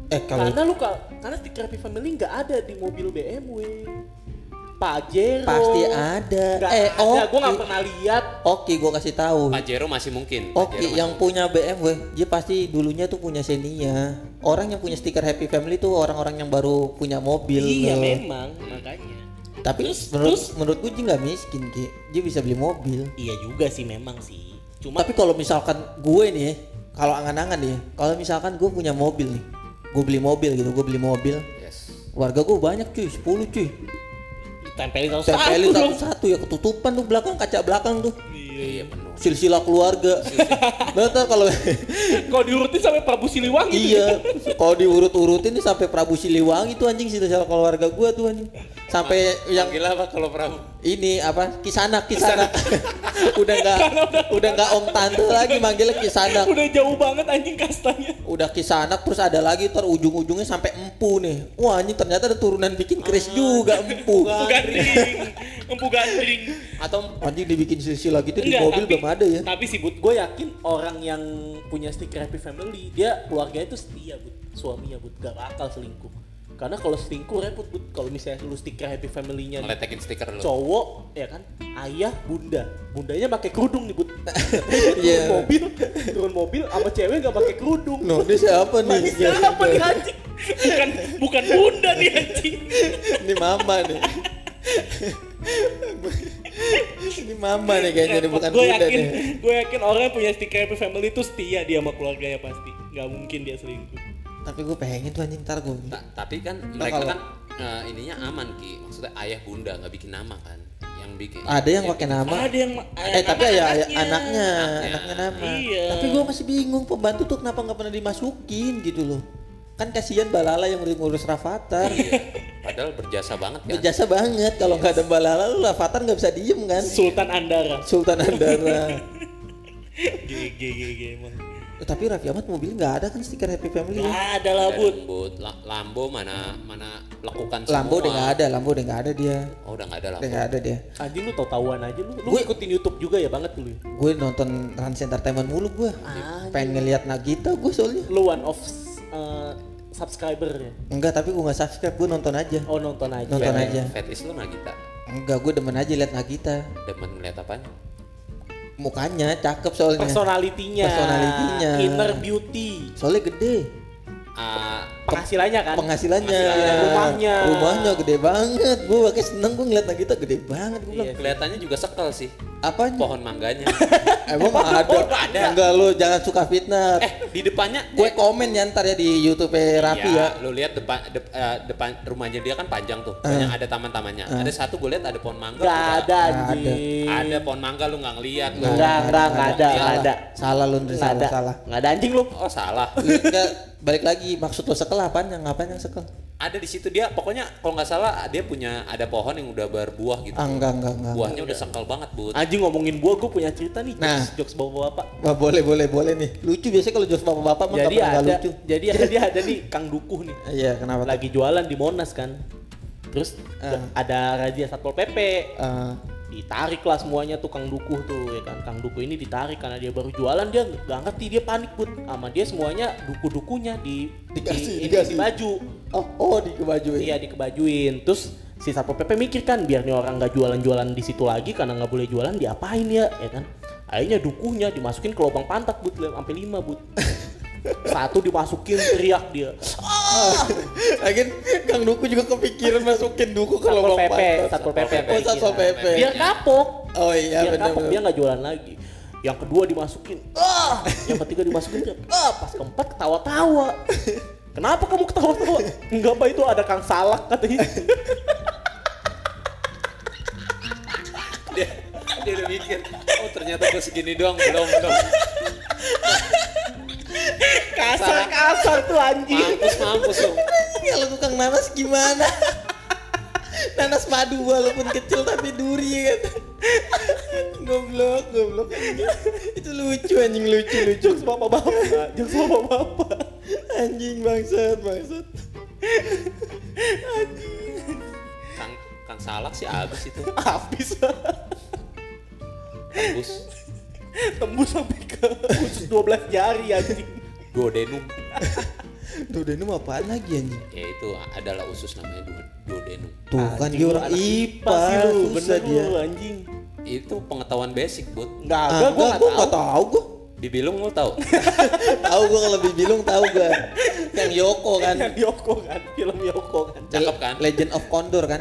Eh kalau karena lu kal- karena stiker happy family nggak ada di mobil BMW Pajero pasti ada. nggak eh ada oke. gue nggak pernah lihat Oke, gua kasih tahu. Pajero masih mungkin. Oke, masih yang mungkin. punya BMW, dia pasti dulunya tuh punya Xenia. Orang yang punya stiker Happy Family tuh orang-orang yang baru punya mobil. iya loh. memang makanya. Tapi menurut menurut gue nggak miskin ki, dia bisa beli mobil. Iya juga sih memang sih. Cuma Tapi kalau misalkan gue nih, kalau angan-angan nih, kalau misalkan gue punya mobil nih, gue beli mobil gitu, gue beli mobil, Yes. warga gue banyak cuy, 10 cuy. tempelin satu Tempelin dong. satu-satu ya ketutupan tuh belakang kaca belakang tuh. Iya penuh. Silsilah keluarga. Ntar kalau Kalau diurutin sampai Prabu Siliwangi. iya, kalau diurut-urutin nih sampai Prabu Siliwangi tuh anjing silsilah keluarga gue tuh anjing. Sampai yang Panggil apa kalau Prabu? ini apa? Kisanak kisanak udah nggak udah nggak om tante lagi manggilnya kisanak Udah jauh banget anjing kastanya. udah kisanak terus ada lagi ntar ujung-ujungnya sampai empu nih. Wah ini ternyata ada turunan bikin keris juga empu Empu. gandring. Empu gandring. Atau anjing dibikin silsilah gitu di Enggak, mobil tapi, belum ada ya. Tapi sih Bud, gue yakin orang yang punya stiker happy family dia keluarganya itu setia bud. Suaminya bud gak bakal selingkuh karena kalau selingkuh repot bud kalau misalnya lu stiker happy family-nya ngeletekin stiker lu. cowok ya kan ayah bunda bundanya pakai kerudung nih Iya. turun mobil turun mobil sama cewek nggak pakai kerudung no ini siapa nih Ini siapa nih anjing bukan bukan bunda nih anjing. ini mama nih ini mama nih kayaknya nih bukan gue bunda yakin, nih gue yakin orang yang punya stiker happy family itu setia dia sama keluarganya pasti. Gak mungkin dia selingkuh. Tapi gue pengen tuh anjing ntar gue Ta- tapi kan mereka kalau- kan eh, ininya aman ki. Maksudnya ayah bunda nggak bikin nama kan. Yang bikin. ada yang pakai nama Ada yang Eh tapi ya ya, anaknya, Anaknya. anaknya nama. Iya. Tapi gue masih bingung pembantu tuh kenapa nggak pernah dimasukin gitu loh. Kan kasihan Balala yang udah ngurus Rafathar. Padahal berjasa banget kan. Berjasa banget kalau nggak ada Balala lu Rafathar nggak bisa diem kan. Sultan Andara. Sultan Andara. GG GG emang. Eh, tapi Raffi Ahmad mobil nggak ada kan stiker Happy Family. Gak ada lah Bud. La- Lambo mana mana lakukan semua. Lambo udah nggak ada, Lambo udah nggak ada dia. Oh udah nggak ada Udah Lambo. nggak ada dia. anjing lu tau tahuan aja lu lu Gue- ikutin YouTube juga ya banget dulu ya? Gue nonton Rans Entertainment mulu gue. Anjing. Pengen ngeliat Nagita gue soalnya. lu one of uh, subscriber ya Enggak, tapi gue nggak subscribe, gue nonton aja. oh nonton aja Nonton aja. Fetish lu nggak kita. Enggak, gue demen aja liat Nagita. Demen ngeliat apanya? Mukanya cakep soalnya. personalitinya Personalitinya. inner beauty Soalnya gede. Ah, penghasilannya kan penghasilannya, Penghasilannya, rumahnya. rumahnya gede banget gue pakai seneng gue ngeliat Nagita gede banget gue Iya. Kelihatannya juga sekel sih apanya pohon mangganya. emang ada ada. enggak lu jangan suka fitnah eh di depannya gue komen ya ntar ya di YouTube Rapi ya, lu lihat depan dep- eh, depan rumahnya dia kan panjang tuh. Banyak ada taman-tamannya. Ada satu gue lihat ada pohon mangga. Gak ada Nggak anjing Ada pohon mangga lu nggak ngeliat lu. Enggak, enggak, enggak ada, enggak ada. salah lu Nggak salah ada. salah Nggak ada anjing lu. Oh salah. Enggak balik lagi maksud lo sekel apaan yang ngapain yang sekel ada di situ dia pokoknya kalau nggak salah dia punya ada pohon yang udah berbuah gitu. ah, enggak enggak enggak Buahnya udah sekel banget, Bud. Anjing ngomongin buah, gue punya cerita nih. Nah. Jokes, jokes bapak-bapak. Wah, boleh boleh boleh nih lucu biasanya kalau jos bapak bapak mah nggak Jadi ada, lucu jadi ada ada nih Kang Dukuh nih. iya kenapa? Lagi jualan di Monas kan. Terus Ah. ada razia Satpol PP. Eh, ditarik lah semuanya tuh Kang Dukuh tuh ya kan? Kang Dukuh ini ditarik karena dia baru jualan. Dia nggak ngerti dia panik put. Sama dia semuanya duku-dukunya di Dikasih, di, dikasih. di baju oh oh di kebajuin iya dikebajuin. Terus si Satpol PP mikir kan biar nih orang nggak jualan-jualan di situ lagi karena nggak boleh jualan diapain ya ya kan? Akhirnya dukuhnya dimasukin ke lubang pantat but sampai lima but satu dimasukin teriak dia Lagian Kang Duku juga kepikiran masukin Duku ke Satpol lubang PP. Satpol PP Oh, Satpol PP. biar kapok. Oh iya biar benar. kapok dia nggak jualan lagi. Yang kedua dimasukin. Ah. Yang ketiga dimasukin dia ah. Pas keempat ketawa-tawa. Kenapa kamu ketawa-tawa? Enggak pak itu ada kang salak katanya. Dia dia udah mikir, oh ternyata gue segini doang, belum belum. kasar kasar tuh anjing Mampus mampus lu. Kalau tukang nanas gimana? nanas madu walaupun kecil tapi duri kan. goblok, goblok. Itu lucu anjing lucu lucu. jokes bapak-bapak jokes bapak-bapak Anjing bangsat, bangsat. Kang Kang Salak sih habis itu. habis Tembus tembus sampai ke khusus 12 jari anjing duodenum. Duodenum apaan lagi anjing? Ya itu adalah usus namanya duo- duodenum. Tuh kan Anjing, dia lu orang IPA, lu bener dia. lu anjing Itu pengetahuan basic, Bud. enggak Ah, enggak gue enggak, nggak gua nggak tahu gua. Bibilung lu tahu? tahu gua kalau Bibilung tahu gua. Yang Yoko kan. yang Yoko kan film Yoko kan Cakep kan? Legend of Condor kan.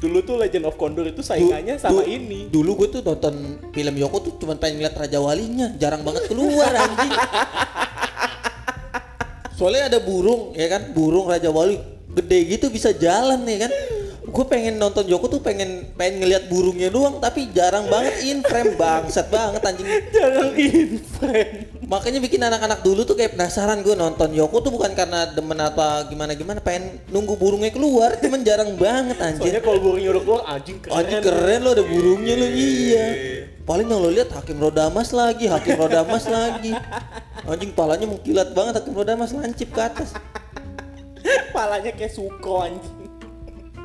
Dulu tuh Legend of Condor itu saingannya Du- sama du- ini Dulu gue tuh nonton film Yoko tuh cuma pengen ngeliat Raja Walinya, jarang banget keluar anjing. Soalnya ada burung, ya kan? Burung Raja Wali gede gitu bisa jalan ya kan? Gue pengen nonton Yoko tuh pengen pengen ngeliat burungnya doang, tapi jarang banget in frame bangsat banget anjing. jangan inframe Makanya bikin anak-anak dulu tuh kayak penasaran gue nonton Yoko tuh bukan karena demen apa gimana gimana, pengen nunggu burungnya keluar, cuman jarang banget anjing. soalnya kalau burungnya udah keluar anjing keren Anjing keren lo ada burungnya lo iya. Paling yang lo lihat Hakim Rodamas lagi, Hakim Rodamas lagi. Anjing palanya mengkilat banget Hakim Rodamas lancip ke atas. palanya kayak suko anjing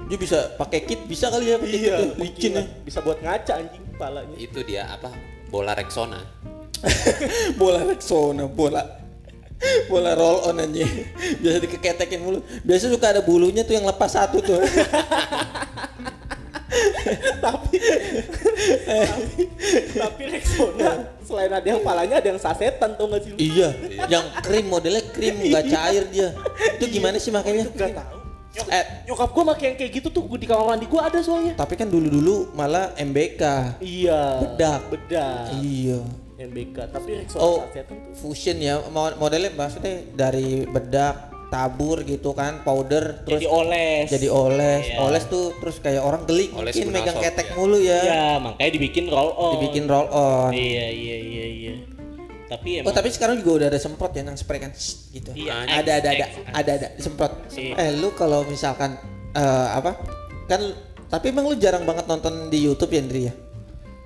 Dia bisa pakai kit bisa kali ya pakai iya kit licin ya. bisa buat ngaca anjing palanya Itu dia apa? Bola Rexona. bola Rexona, bola bola roll on anjing. Biasa dikeketekin mulu. Biasa suka ada bulunya tuh yang lepas satu tuh. tapi tapi tapi Rexona selain ada yang palanya ada yang sasetan tuh nggak sih iya, yang krim modelnya krim nggak cair dia. Itu gimana sih makanya? nggak tahu Eh, nyokap gua pakai yang kayak gitu tuh gua di kamar mandi gua ada soalnya tapi kan dulu-dulu malah MBK. iya Bedak. bedak Iya. MBK tapi Rexona Oh, tuh fusion ya. Mo- modelnya maksudnya dari bedak tabur gitu kan powder terus jadi oles. jadi oles. Iya. oles tuh terus kayak orang geli Oles mungkin megang ketek ya. mulu ya. Ya makanya dibikin roll on. Dibikin roll on. Iya iya iya iya. Tapi oh emang tapi sekarang juga udah ada semprot ya yang spray kan? Gitu. Iya, ada ada ada X, X. ada ada semprot. Iya. eh lu kalau misalkan eh, apa? Kan tapi emang lu jarang banget nonton di YouTube ya Andri ya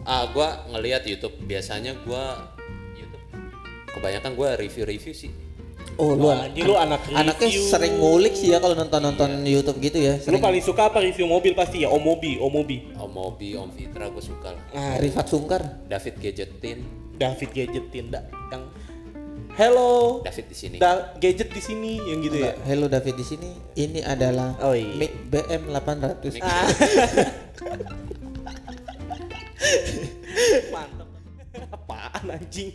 Ah, gua ngelihat YouTube biasanya gua YouTube kebanyakan gua review-review sih. oh lu Wah, anjing, lu anak anaknya review. sering ngulik sih ya kalau nonton nonton YouTube gitu ya lu sering paling suka apa review mobil pasti ya om mobi om mobi Om Mobi, Om Fitra gua suka lah. ah, Rifat Sungkar David Gadgetin, David gadgetin da, yang hello David di sini. da, gadget di sini yang gitu ya Enggak, Hello David di sini. Ini adalah Oh, iya. mic BM 800. Mic. Ah. Mantap apaan anjing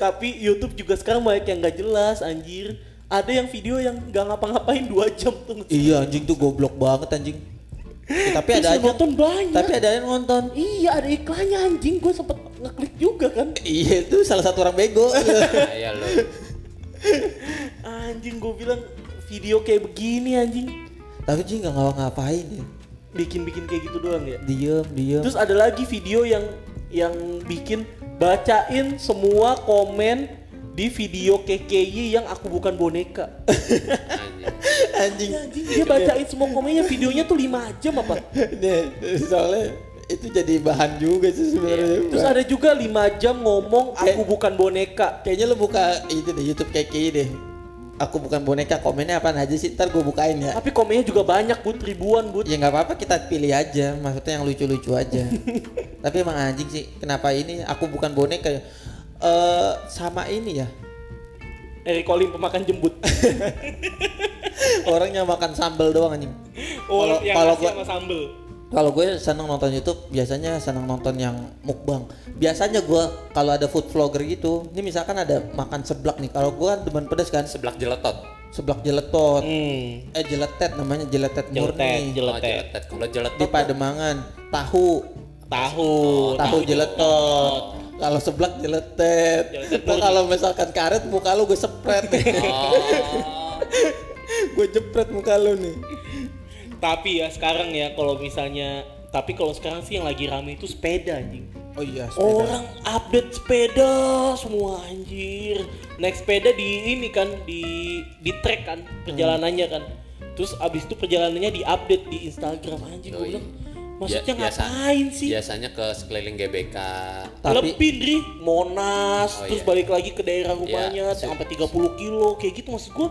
tapi YouTube juga sekarang banyak yang nggak jelas anjir ada yang video yang nggak ngapa-ngapain dua jam tuh. Iya anjing tuh goblok banget anjing. Ya, tapi ada yang aja. nonton banyak. Tapi ada yang nonton. Iya ada iklannya anjing, gue sempet ngeklik juga kan. Iya itu salah satu orang bego. ya lo Anjing gue bilang video kayak begini anjing, tapi sih nggak ngapa-ngapain ya. Bikin-bikin kayak gitu doang ya. Diem diem. Terus ada lagi video yang yang bikin bacain semua komen di video KKY yang aku bukan boneka. anjing anjing. Anjing dia bacain semua komennya videonya tuh 5 jam apa? Nih, soalnya itu jadi bahan juga sih sebenarnya. Terus ada juga 5 jam ngomong aku Kayak- bukan boneka. Kayaknya lu buka itu deh YouTube kayak gini deh. Aku bukan boneka, komennya apaan aja sih? Ntar gue bukain ya. Tapi komennya juga banyak bud, ribuan bud. Ya nggak apa-apa kita pilih aja, maksudnya yang lucu-lucu aja. Tapi emang anjing sih, kenapa ini aku bukan boneka ya? Eh sama ini ya, Eric Colim pemakan jembut. orangnya makan sambal doang anjing. Oh, Kalau- yang kalau gua- sama sambel. Kalau gue seneng nonton YouTube, biasanya seneng nonton yang mukbang. Biasanya gue kalau ada food vlogger gitu, ini misalkan ada makan seblak nih. Kalau gue kan demen pedas kan, seblak jeletot seblak jeletot, Hmm. eh jeletet namanya jeletet Jeletet, murni. oh, jeletet. jeletet kalau jeletot Di Pademangan, tahu, Tahu, tahu jeletot. Kalau seblak jeletet. Jeletet Nah, kalau misalkan karet muka lu gue sepret nih. oh gue jepret muka lu nih. Tapi ya sekarang ya kalau misalnya tapi kalau sekarang sih yang lagi rame itu sepeda anjing. Oh iya, Orang update sepeda semua anjir. Naik sepeda di ini kan di di track kan perjalanannya kan. Terus abis itu perjalanannya di-update di Instagram anjing gue bilang. Maksudnya Bia- biasa- ngapain sih? biasanya ke sekeliling GBK Tapi- Lebih Dri, Monas, Oh, terus iya. balik lagi ke daerah rumahnya Iya, sampai 30 kilo kayak gitu maksud gua.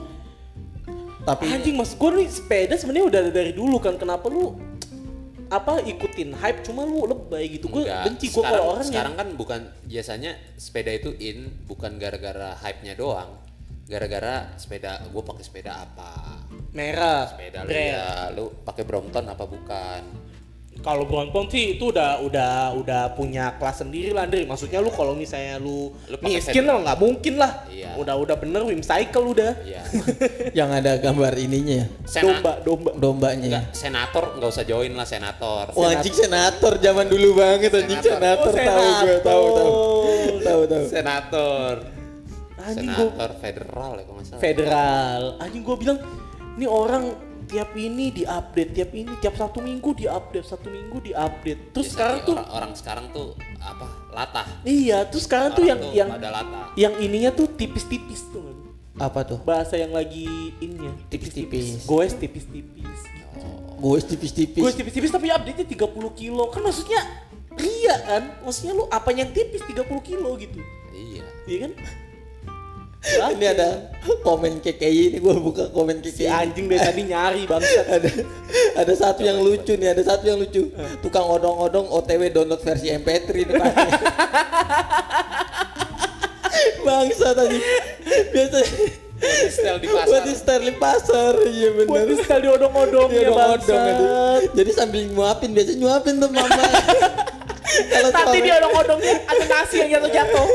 Tapi Anjing maksud gua nih sepeda sebenarnya udah ada dari dulu kan. Kenapa lu apa ikutin hype? Cuma lu lebay gitu. Enggak, benci sekarang, kalau orang sekarang kan bukan biasanya sepeda itu in bukan gara-gara hype-nya doang. Gara-gara sepeda gue pakai sepeda apa? Merah sepeda lu ya lu pakai Brompton apa bukan Kalau Brompton sih itu udah udah udah punya kelas sendiri lah Andre. Maksudnya lu kalau misalnya lu, Lu miskin lah nggak mungkin lah. Iya. Udah udah bener Wim Cycle udah. Iya. yang ada gambar ininya ya, Sena- Domba domba. dombanya. ya. Enggak, senator nggak usah join lah senator. Wah anjing senator zaman dulu banget anjing Senator. senator, Oh, tahu gue tahu tahu tahu tahu. Senator. Anjing gua Senator federal ya kalau nggak salah. federal. Anjing gua bilang ini orang tiap ini diupdate, tiap ini tiap satu minggu diupdate, satu minggu diupdate. Terus Biasanya sekarang tuh orang, orang sekarang tuh apa? Latah. iya, terus sekarang tuh Orang yang tuh yang latah. yang ininya tuh tipis-tipis tuh. kan. Apa tuh? Bahasa yang lagi ininya Tipis-tipis. Goes tipis-tipis. Gue tipis-tipis. Gue tipis-tipis tapi update-nya 30 kilo. Kan maksudnya ria kan? Maksudnya lu apa yang tipis 30 kilo gitu. Iya. Iya kan? Ini ada komen KKI ini gue buka komen si KKI. anjing dari tadi nyari bangsat. ada ada satu yang lucu nih, ada satu yang lucu. Tukang odong-odong OTW download versi MP3 nih pasti. Bangsa tadi. Biasa Style di buat pasar. di style di pasar. Iya Buat bener. di style diodong-odong Dia ya odong-odong bangsat. Jadi sambil nyuapin, biasa nyuapin tuh mama. Kalau Nanti dia odong-odongnya ada nasi yang jatuh-jatuh.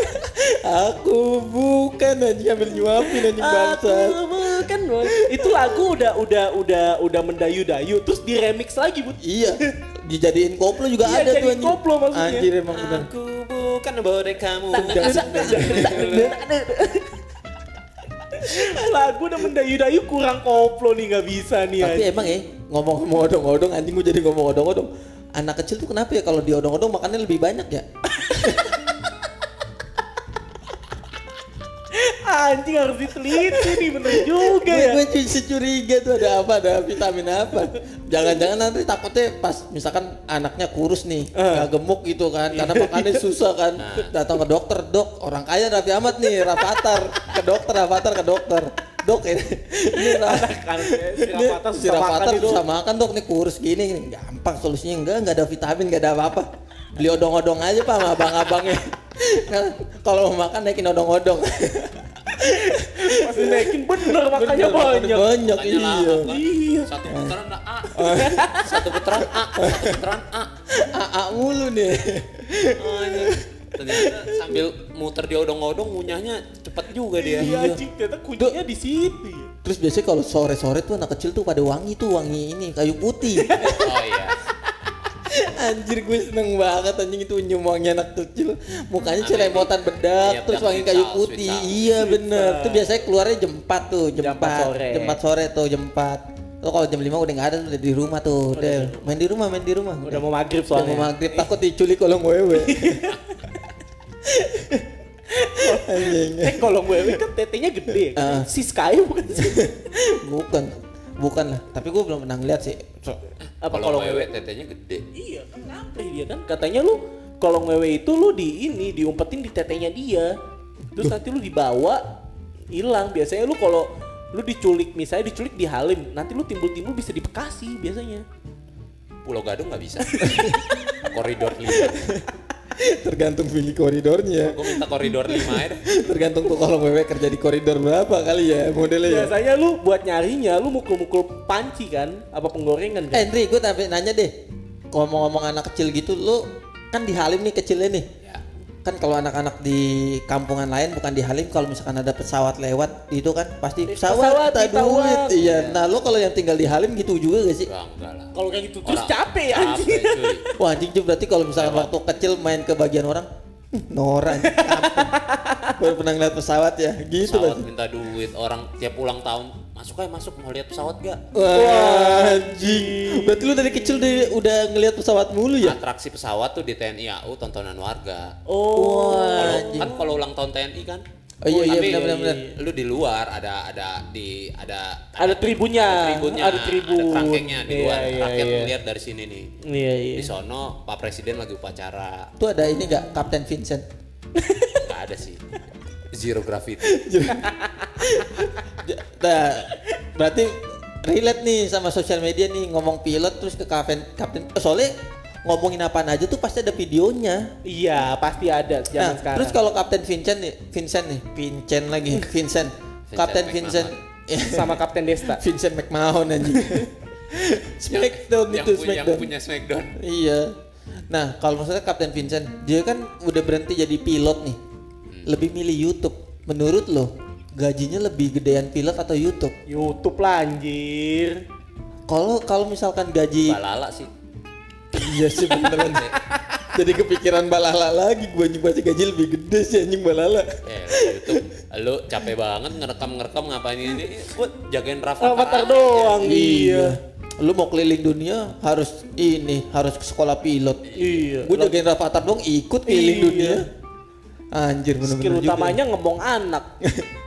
Aku bukan anjing ambil nyuapin anjing bangsa. Aku bukan Boy. Itu lagu udah udah udah udah mendayu-dayu terus di remix lagi bud. Iya, dijadiin koplo juga Iya, ada tuh anjing. koplo maksudnya. Anjir emang bener. Aku bukan bonekamu. lagu udah mendayu-dayu kurang koplo nih nggak bisa nih. Tapi emang ya ngomong-ngomong odong-odong anjing gue jadi ngomong odong-odong. Anak kecil tuh kenapa ya kalau di odong-odong makannya lebih banyak ya? Anjing harus diteliti nih bener juga ya. Gue curiga tuh ada apa, ada vitamin apa. Jangan-jangan nanti takutnya pas misalkan anaknya kurus nih, nggak gemuk gitu kan, karena makannya susah kan. Datang ke dokter, dok, orang kaya Raffi Ahmad nih, Rafathar. Ke dokter, Rafathar ke dokter. Dok ini, ini Ra- Kan si ini Rafathar si susah makan susah makan dok, nih kurus gini, gampang solusinya enggak, enggak ada vitamin, enggak ada apa-apa. Beli odong-odong aja pak sama abang-abangnya. Kalau mau makan naikin odong-odong. Pasti naikin bener makanya Bener, banyak. Banyak iya. Iya. Satu putaran A. Satu putaran A. Satu putaran A. AA mulu nih. Ternyata sambil muter di odong-odong ngunyahnya cepet juga dia. Iya anjing, ternyata kuncinya di situ ya. Terus biasanya kalau sore-sore tuh anak kecil tuh pada wangi tuh wangi ini kayu putih. Oh iya. Anjir gue seneng banget anjing itu nyium wangi anak kecil. Mukanya celemotan bedak iya, terus wangi kayu putih. Iya bener. Tuh biasanya keluarnya jam 4 tuh, jam, Jam 4. empat sore. Jam 4 sore tuh, jam 4. Lo kalau jam 5 udah nggak ada tuh udah di rumah tuh. Udah main di rumah, main di rumah. Udah mau maghrib Udah mau soalnya. maghrib takut diculik kolong wewe. Eh kalau wewe kan tetenya gede kan? Si Sky bukan sih. Bukan. Bukan lah, tapi gue belum pernah ngeliat sih. So- Apa Kalau wewe? tetenya gede. Iya kan ngantri dia kan. Katanya lu kolong wewe itu lu di ini diumpetin di tetenya dia. Terus nanti lu dibawa hilang. Biasanya lu kalau lu diculik misalnya diculik di Halim, nanti lu timbul-timbul bisa di Bekasi biasanya. Pulau Gadung nggak bisa. koridor 5. Tergantung pilih koridornya. Gue minta koridor 5 aja deh. Tergantung tuh kalau wewe kerja di koridor berapa kali ya modelnya ya. Biasanya lu buat nyarinya lu mukul-mukul panci kan, apa penggorengan Eh kan? Andri, gue tapi nanya deh. Kalau ngomong anak kecil gitu, lu kan di Halim nih kecilnya nih. Kan kalau anak-anak di kampungan lain bukan di Halim, kalau misalkan ada pesawat lewat itu kan pasti pesawat, pesawat, tak duit. Iya. Nah, lu kalau yang tinggal di Halim gitu juga gak sih? Enggak, enggak lah. Kalau kayak gitu terus capek ya anjing. Wah anjing berarti kalau misalkan waktu kecil main ke bagian orang, "Hmm, Nora anjing, kampung. Baru pernah ngeliat pesawat ya, gitu Pesawat minta duit, orang tiap ulang tahun masuk aja masuk mau lihat pesawat gak? Wah, anjing. Berarti lu dari kecil udah, udah ngeliat pesawat mulu ya? Atraksi pesawat tuh di TNI AU tontonan warga. Oh. Wah, anjing. kan kalau ulang tahun TNI kan. Oh iya, iya, benar, benar, benar. Lu di luar ada ada di ada Ada tribunnya, ada tribunnya, ada tribun. ada kerangkengnya di Iya, luar. iya, Rakyat iya. melihat dari sini nih. Iya iya. Di sono Pak Presiden lagi upacara. Tuh ada ini gak Kapten Vincent? Enggak ada sih. Zero gravity. Nah, berarti relate nih sama sosial media nih ngomong pilot terus ke kapten kapten soalnya ngomongin apaan aja tuh pasti ada videonya. Iya, pasti ada Nah, zaman sekarang. terus kalau Kapten Vincent nih, Vincent nih, Vincent lagi, Vincent. Kapten Vincent, sama Kapten Desta. Vincent McMahon anjing. Smackdown yang, itu punya, yang Smackdown. punya Smackdown. Iya. Nah, kalau maksudnya Kapten Vincent, dia kan udah berhenti jadi pilot nih. Hmm. Lebih milih YouTube. Menurut lo, gajinya lebih gedean pilot atau YouTube? YouTube lah anjir. Kalau kalau misalkan gaji Balala sih. Iya sih beneran Jadi kepikiran balala lagi gue anjing pasti gaji lebih gede sih anjing balala Eh, YouTube, lu capek banget ngerekam-ngerekam ngapain ini? Gua jagain Rafa. Avatar doang. Iya. Lu mau keliling dunia harus ini harus ke sekolah pilot. Iya. Gue jagain Rafathar dong ikut keliling Iya. dunia. Anjir bener-bener Skill juga. utamanya ngomong anak.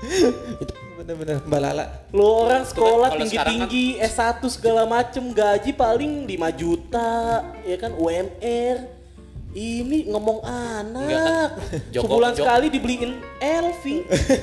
Itu bener-bener balala. Lu orang sekolah Kalau tinggi-tinggi S1 segala macem gaji paling 5 juta, ya kan UMR. Ini ngomong Enggak anak. kan, Joko- Sebulan Jok- sekali dibeliin LV.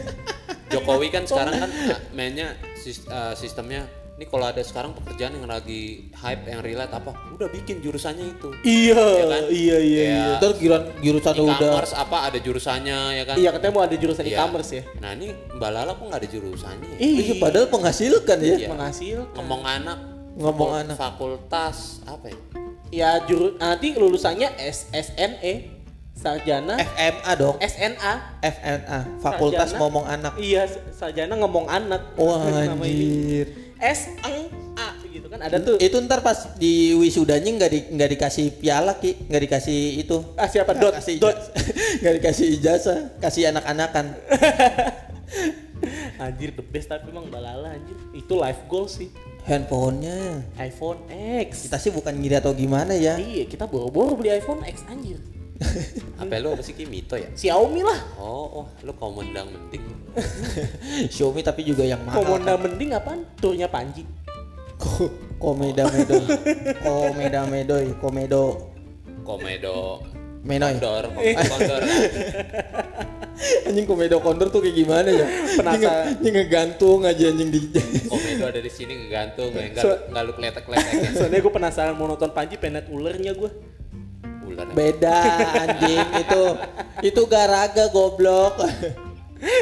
Jokowi kan sekarang kan mainnya ah, sistemnya ini kalau ada sekarang pekerjaan yang lagi hype yang relate apa udah bikin jurusannya itu iya, Ya kan? iya, iya, iya. Ntar giran jurusan udah e-commerce apa ada jurusannya ya kan Iya, katanya mau ada jurusan Iya. e-commerce ya. nah ini mbak Lala kok nggak ada jurusannya ya? Iya, padahal menghasilkan ya. Iya. menghasilkan. ngomong anak Ngomong fakul- anak. fakultas apa ya Ya juru nanti lulusannya S SNE sarjana FMA dong. SNA. FNA, Fakultas Sarjana. Ngomong Anak. Iya, sarjana ngomong anak. Wah anjir. S N A gitu kan ada tuh. Itu ntar pas di wisudanya nggak di nggak dikasih piala ki, nggak dikasih itu. Ah siapa dot kasih dot nggak dikasih ijazah, kasih anak-anakan. anjir the best tapi emang balala anjir. Itu life goal sih. Handphonenya iPhone X. kita sih bukan ngiri atau gimana ya. Iya, kita boro-boro beli iPhone X anjir. Apa lu apa sih Kimito ya Xiaomi lah. oh oh lu komendang mending Xiaomi tapi juga yang mahal. Komoda mending apaan? Turnya Panji. Ko- Komeda Medoy. Komeda Medoy, Komedo komedo Menoy. kondor kondor Anjing Komedo Kondor tuh kayak gimana ya? Penasaran. Ini ngegantung aja anjing di komedo ada di sini ngegantung ya nggak So- nggak lu kletek kletek Soalnya gue penasaran mau nonton Panji penet ulernya gue. Ular Beda anjing itu. Itu garaga goblok.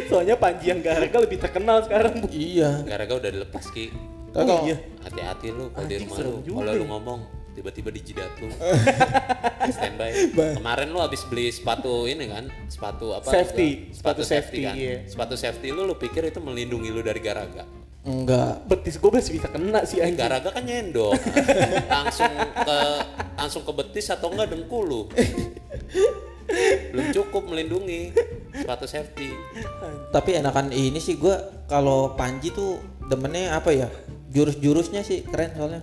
Soalnya Panji yang Garaga lebih terkenal sekarang bu. iya. gara-gara udah dilepas ki Oh kalau- iya. hati-hati lu kalau di rumah lu kalau lu ya. ngomong tiba-tiba di jidat lu standby kemarin lu habis beli sepatu ini kan sepatu apa Safety. sepatu, Sepatu safety, safety, kan iya. sepatu safety lu lu pikir itu melindungi lu dari garaga Enggak. Betis gue masih bisa kena sih anjing. garaga kan nyendok langsung ke langsung ke betis atau enggak dengkul lu belum cukup melindungi sepatu safety Tapi enakan ini sih gua kalau Panji tuh demennya apa ya? Jurus-jurusnya sih keren soalnya.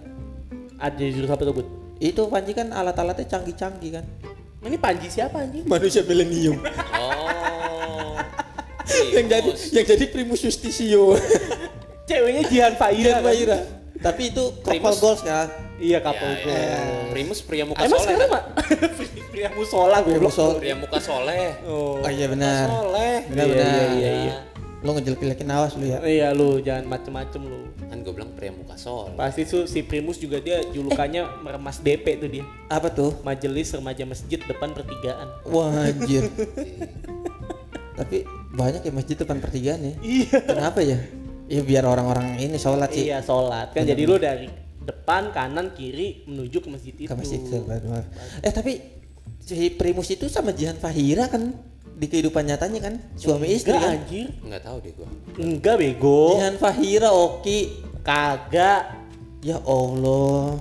Ada jurus apa tuh, Bud? Itu Panji kan alat-alatnya canggih-canggih kan. Ini Panji siapa anjing? Manusia milenium. oh yang jadi Primus. yang jadi Primus Justisio. Ceweknya Jihan Faira. Iya, kan? Ira. Tapi itu couple Primus. goals kan. Iya, Ya, couple ya. goal. Primus pria muka Emang soleh sekarang kan? mah pria musola gue Primus Sol. pria muka soleh Oh. Oh iya benar. soleh Benar Iya, benar. iya, iya, iya. Lo ngejelek-jelekin awas lu ya. Iya lu jangan macem-macem lu. kan gue bilang pria muka soleh Pasti tuh si Primus juga dia julukannya meremas DP tuh dia. Apa tuh? Majelis Remaja Masjid depan pertigaan. Wah anjir. Tapi banyak ya masjid depan pertigaan ya. Iya. Kenapa ya? Ya biar orang-orang ini sholat sih. Iya sholat kan jadi lu dari depan kanan kiri menuju ke masjid itu. Ke masjid itu, benar. Eh tapi si Primus itu sama Jihan Fahira kan di kehidupan nyatanya kan suami istri Enggak kan. anjir. nggak tahu deh gue Enggak bego. Jihan Fahira Oki. Kagak. Ya Allah.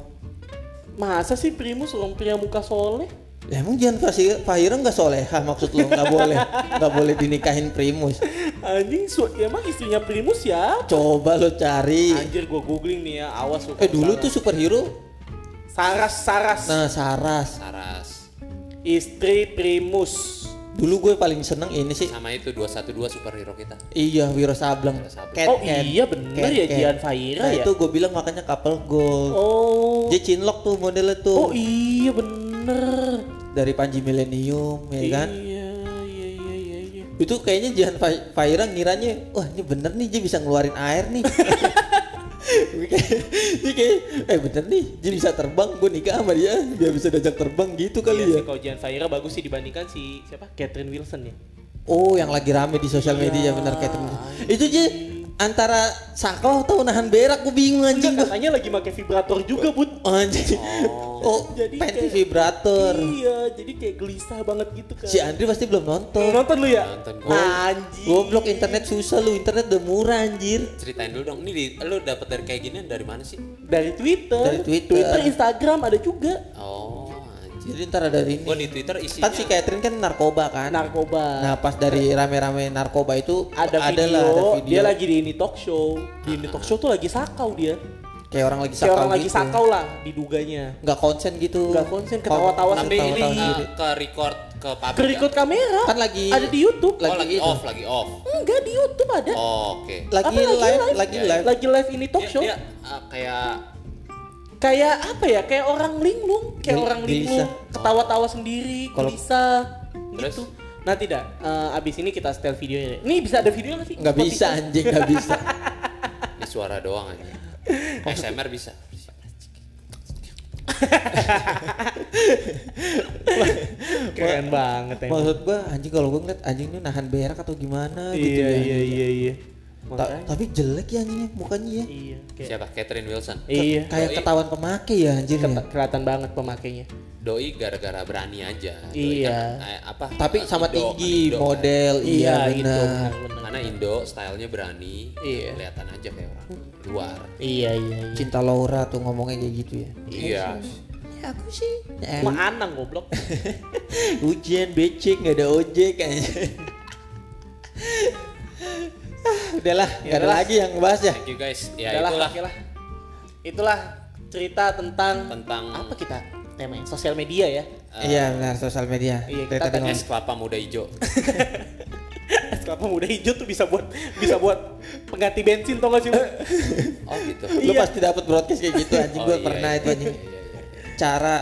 Masa sih Primus orang pria muka soleh? Ya, emang Jihan Fahira, nggak soleha maksud lo nggak boleh nggak boleh dinikahin Primus. Anjing su emang istrinya Primus ya? Coba lo cari. Anjir gua googling nih ya, awas lu. Eh dulu salah. tuh superhero. Saras Saras Nah Saras. Saras istri Primus. Dulu gue paling seneng ini sih. sama itu 212 superhero kita Iya Wiro Sableng. Cat, oh Cat. iya bener Cat, ya. Jihan Fahira Nah ya. itu gue bilang makanya couple goal. Oh. Dia cinlok tuh modelnya tuh. Oh iya bener. Dari Panji Millennium ya kan. Iya iya iya iya. iya. Itu kayaknya Jihan Fa- Fahira ngiranya, wah ini bener nih dia bisa ngeluarin air nih. Ini kayak, eh bener nih dia bisa terbang, gue nikah sama dia, dia bisa diajak terbang gitu Iya kali sih ya. kalau Jihan Fahira bagus sih dibandingkan si siapa? Catherine Wilson ya. Oh yang lagi rame di sosial media bener Catherine. Itu aja antara sakau atau nahan berak gue bingung anjing Enggak, gue. katanya lagi pakai vibrator juga, Bud. Anjing. Oh, Jadi panty kayak- vibrator. Iya, jadi kayak gelisah banget gitu kan. Si Andri pasti belum nonton. nonton lu ya? Nonton gua. Anjing. Goblok internet susah lu, internet udah murah anjir. ceritain dulu dong ini di, lu dapet dari kayak ginian dari mana sih Dari Twitter. Dari Twitter. Instagram ada juga. oh Jadi ntar ada ini. gua di twitter isinya Kan si Catherine kan narkoba kan. Narkoba. Nah pas dari rame-rame narkoba itu ada video, lah, ada video. dia lagi di ini talk show. Di ini talk show tuh lagi sakau dia. kayak orang lagi Kayak sakau orang lagi gitu. sakau lah diduganya. Nggak konsen gitu. Nggak konsen, ketawa-tawa tapi ini ketawa-tawa uh, sendiri. ke record ke pabrik Kerikut kamera. Kan lagi- ada di YouTube. ya? oh lagi itu. off lagi off Enggak di YouTube ada. oh, oke Lagi Apa, live, lagi Ya, ya. live. Lagi live ini talk Dia- show. dia, uh, kayak Kayak apa ya? Kayak orang linglung, kayak Gel- orang gelisah. linglung, ketawa-tawa sendiri, Kalau- Terus? gitu. Nah tidak, Eh, abis ini kita setel videonya. Ini bisa ada video nggak sih? Nggak bisa anjing, nggak bisa. ini suara doang aja SMR bisa Keren banget emang. Maksud gua anjing kalau gua ngeliat anjing ini nahan berak atau gimana gitu Iya ya. iya iya iya. Ta- tapi jelek ya anjingnya mukanya ya. Iya. Kayak, siapa Catherine Wilson iya. Kayak Doi. ketahuan pemakai ya anjir ya. Keta- kelihatan banget pemakainya. doi gara-gara berani aja Doi Iya. kan, eh, apa Tapi eh, sama Indo, tinggi, Indo, kan. model, iya, itu benar. karena Indo stylenya berani Iya. kelihatan aja kayak orang luar Iya iya iya. Cinta Laura tuh ngomongnya kayak gitu ya. iya Ya aku sih. Ya, Cuma anang goblok. Ujian becek nggak ada ojek kayaknya. Ah, udahlah, nggak ada lagi yang ngebahas ya. thank you guys ya Udahlah, itulah oke lah. Itulah cerita tentang tentang apa kita temanya sosial media ya. Iya benar sosial media. Iya, kita tadi es kelapa muda hijau Es kelapa muda hijau tuh bisa buat bisa buat pengganti bensin tau gak sih? lu? oh gitu lu Iya. pasti dapat broadcast kayak gitu anjing Oh, gue iya, pernah iya, itu anjing. iya, iya, iya. Cara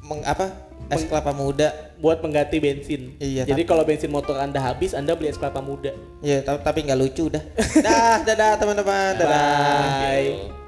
meng, apa? Es kelapa muda. Buat pengganti bensin. Iya, Jadi kalau bensin motor Anda habis, Anda beli es kelapa muda. Ya, tapi nggak lucu udah. Dah, dadah teman-teman. Dadah. Bye. Gitu.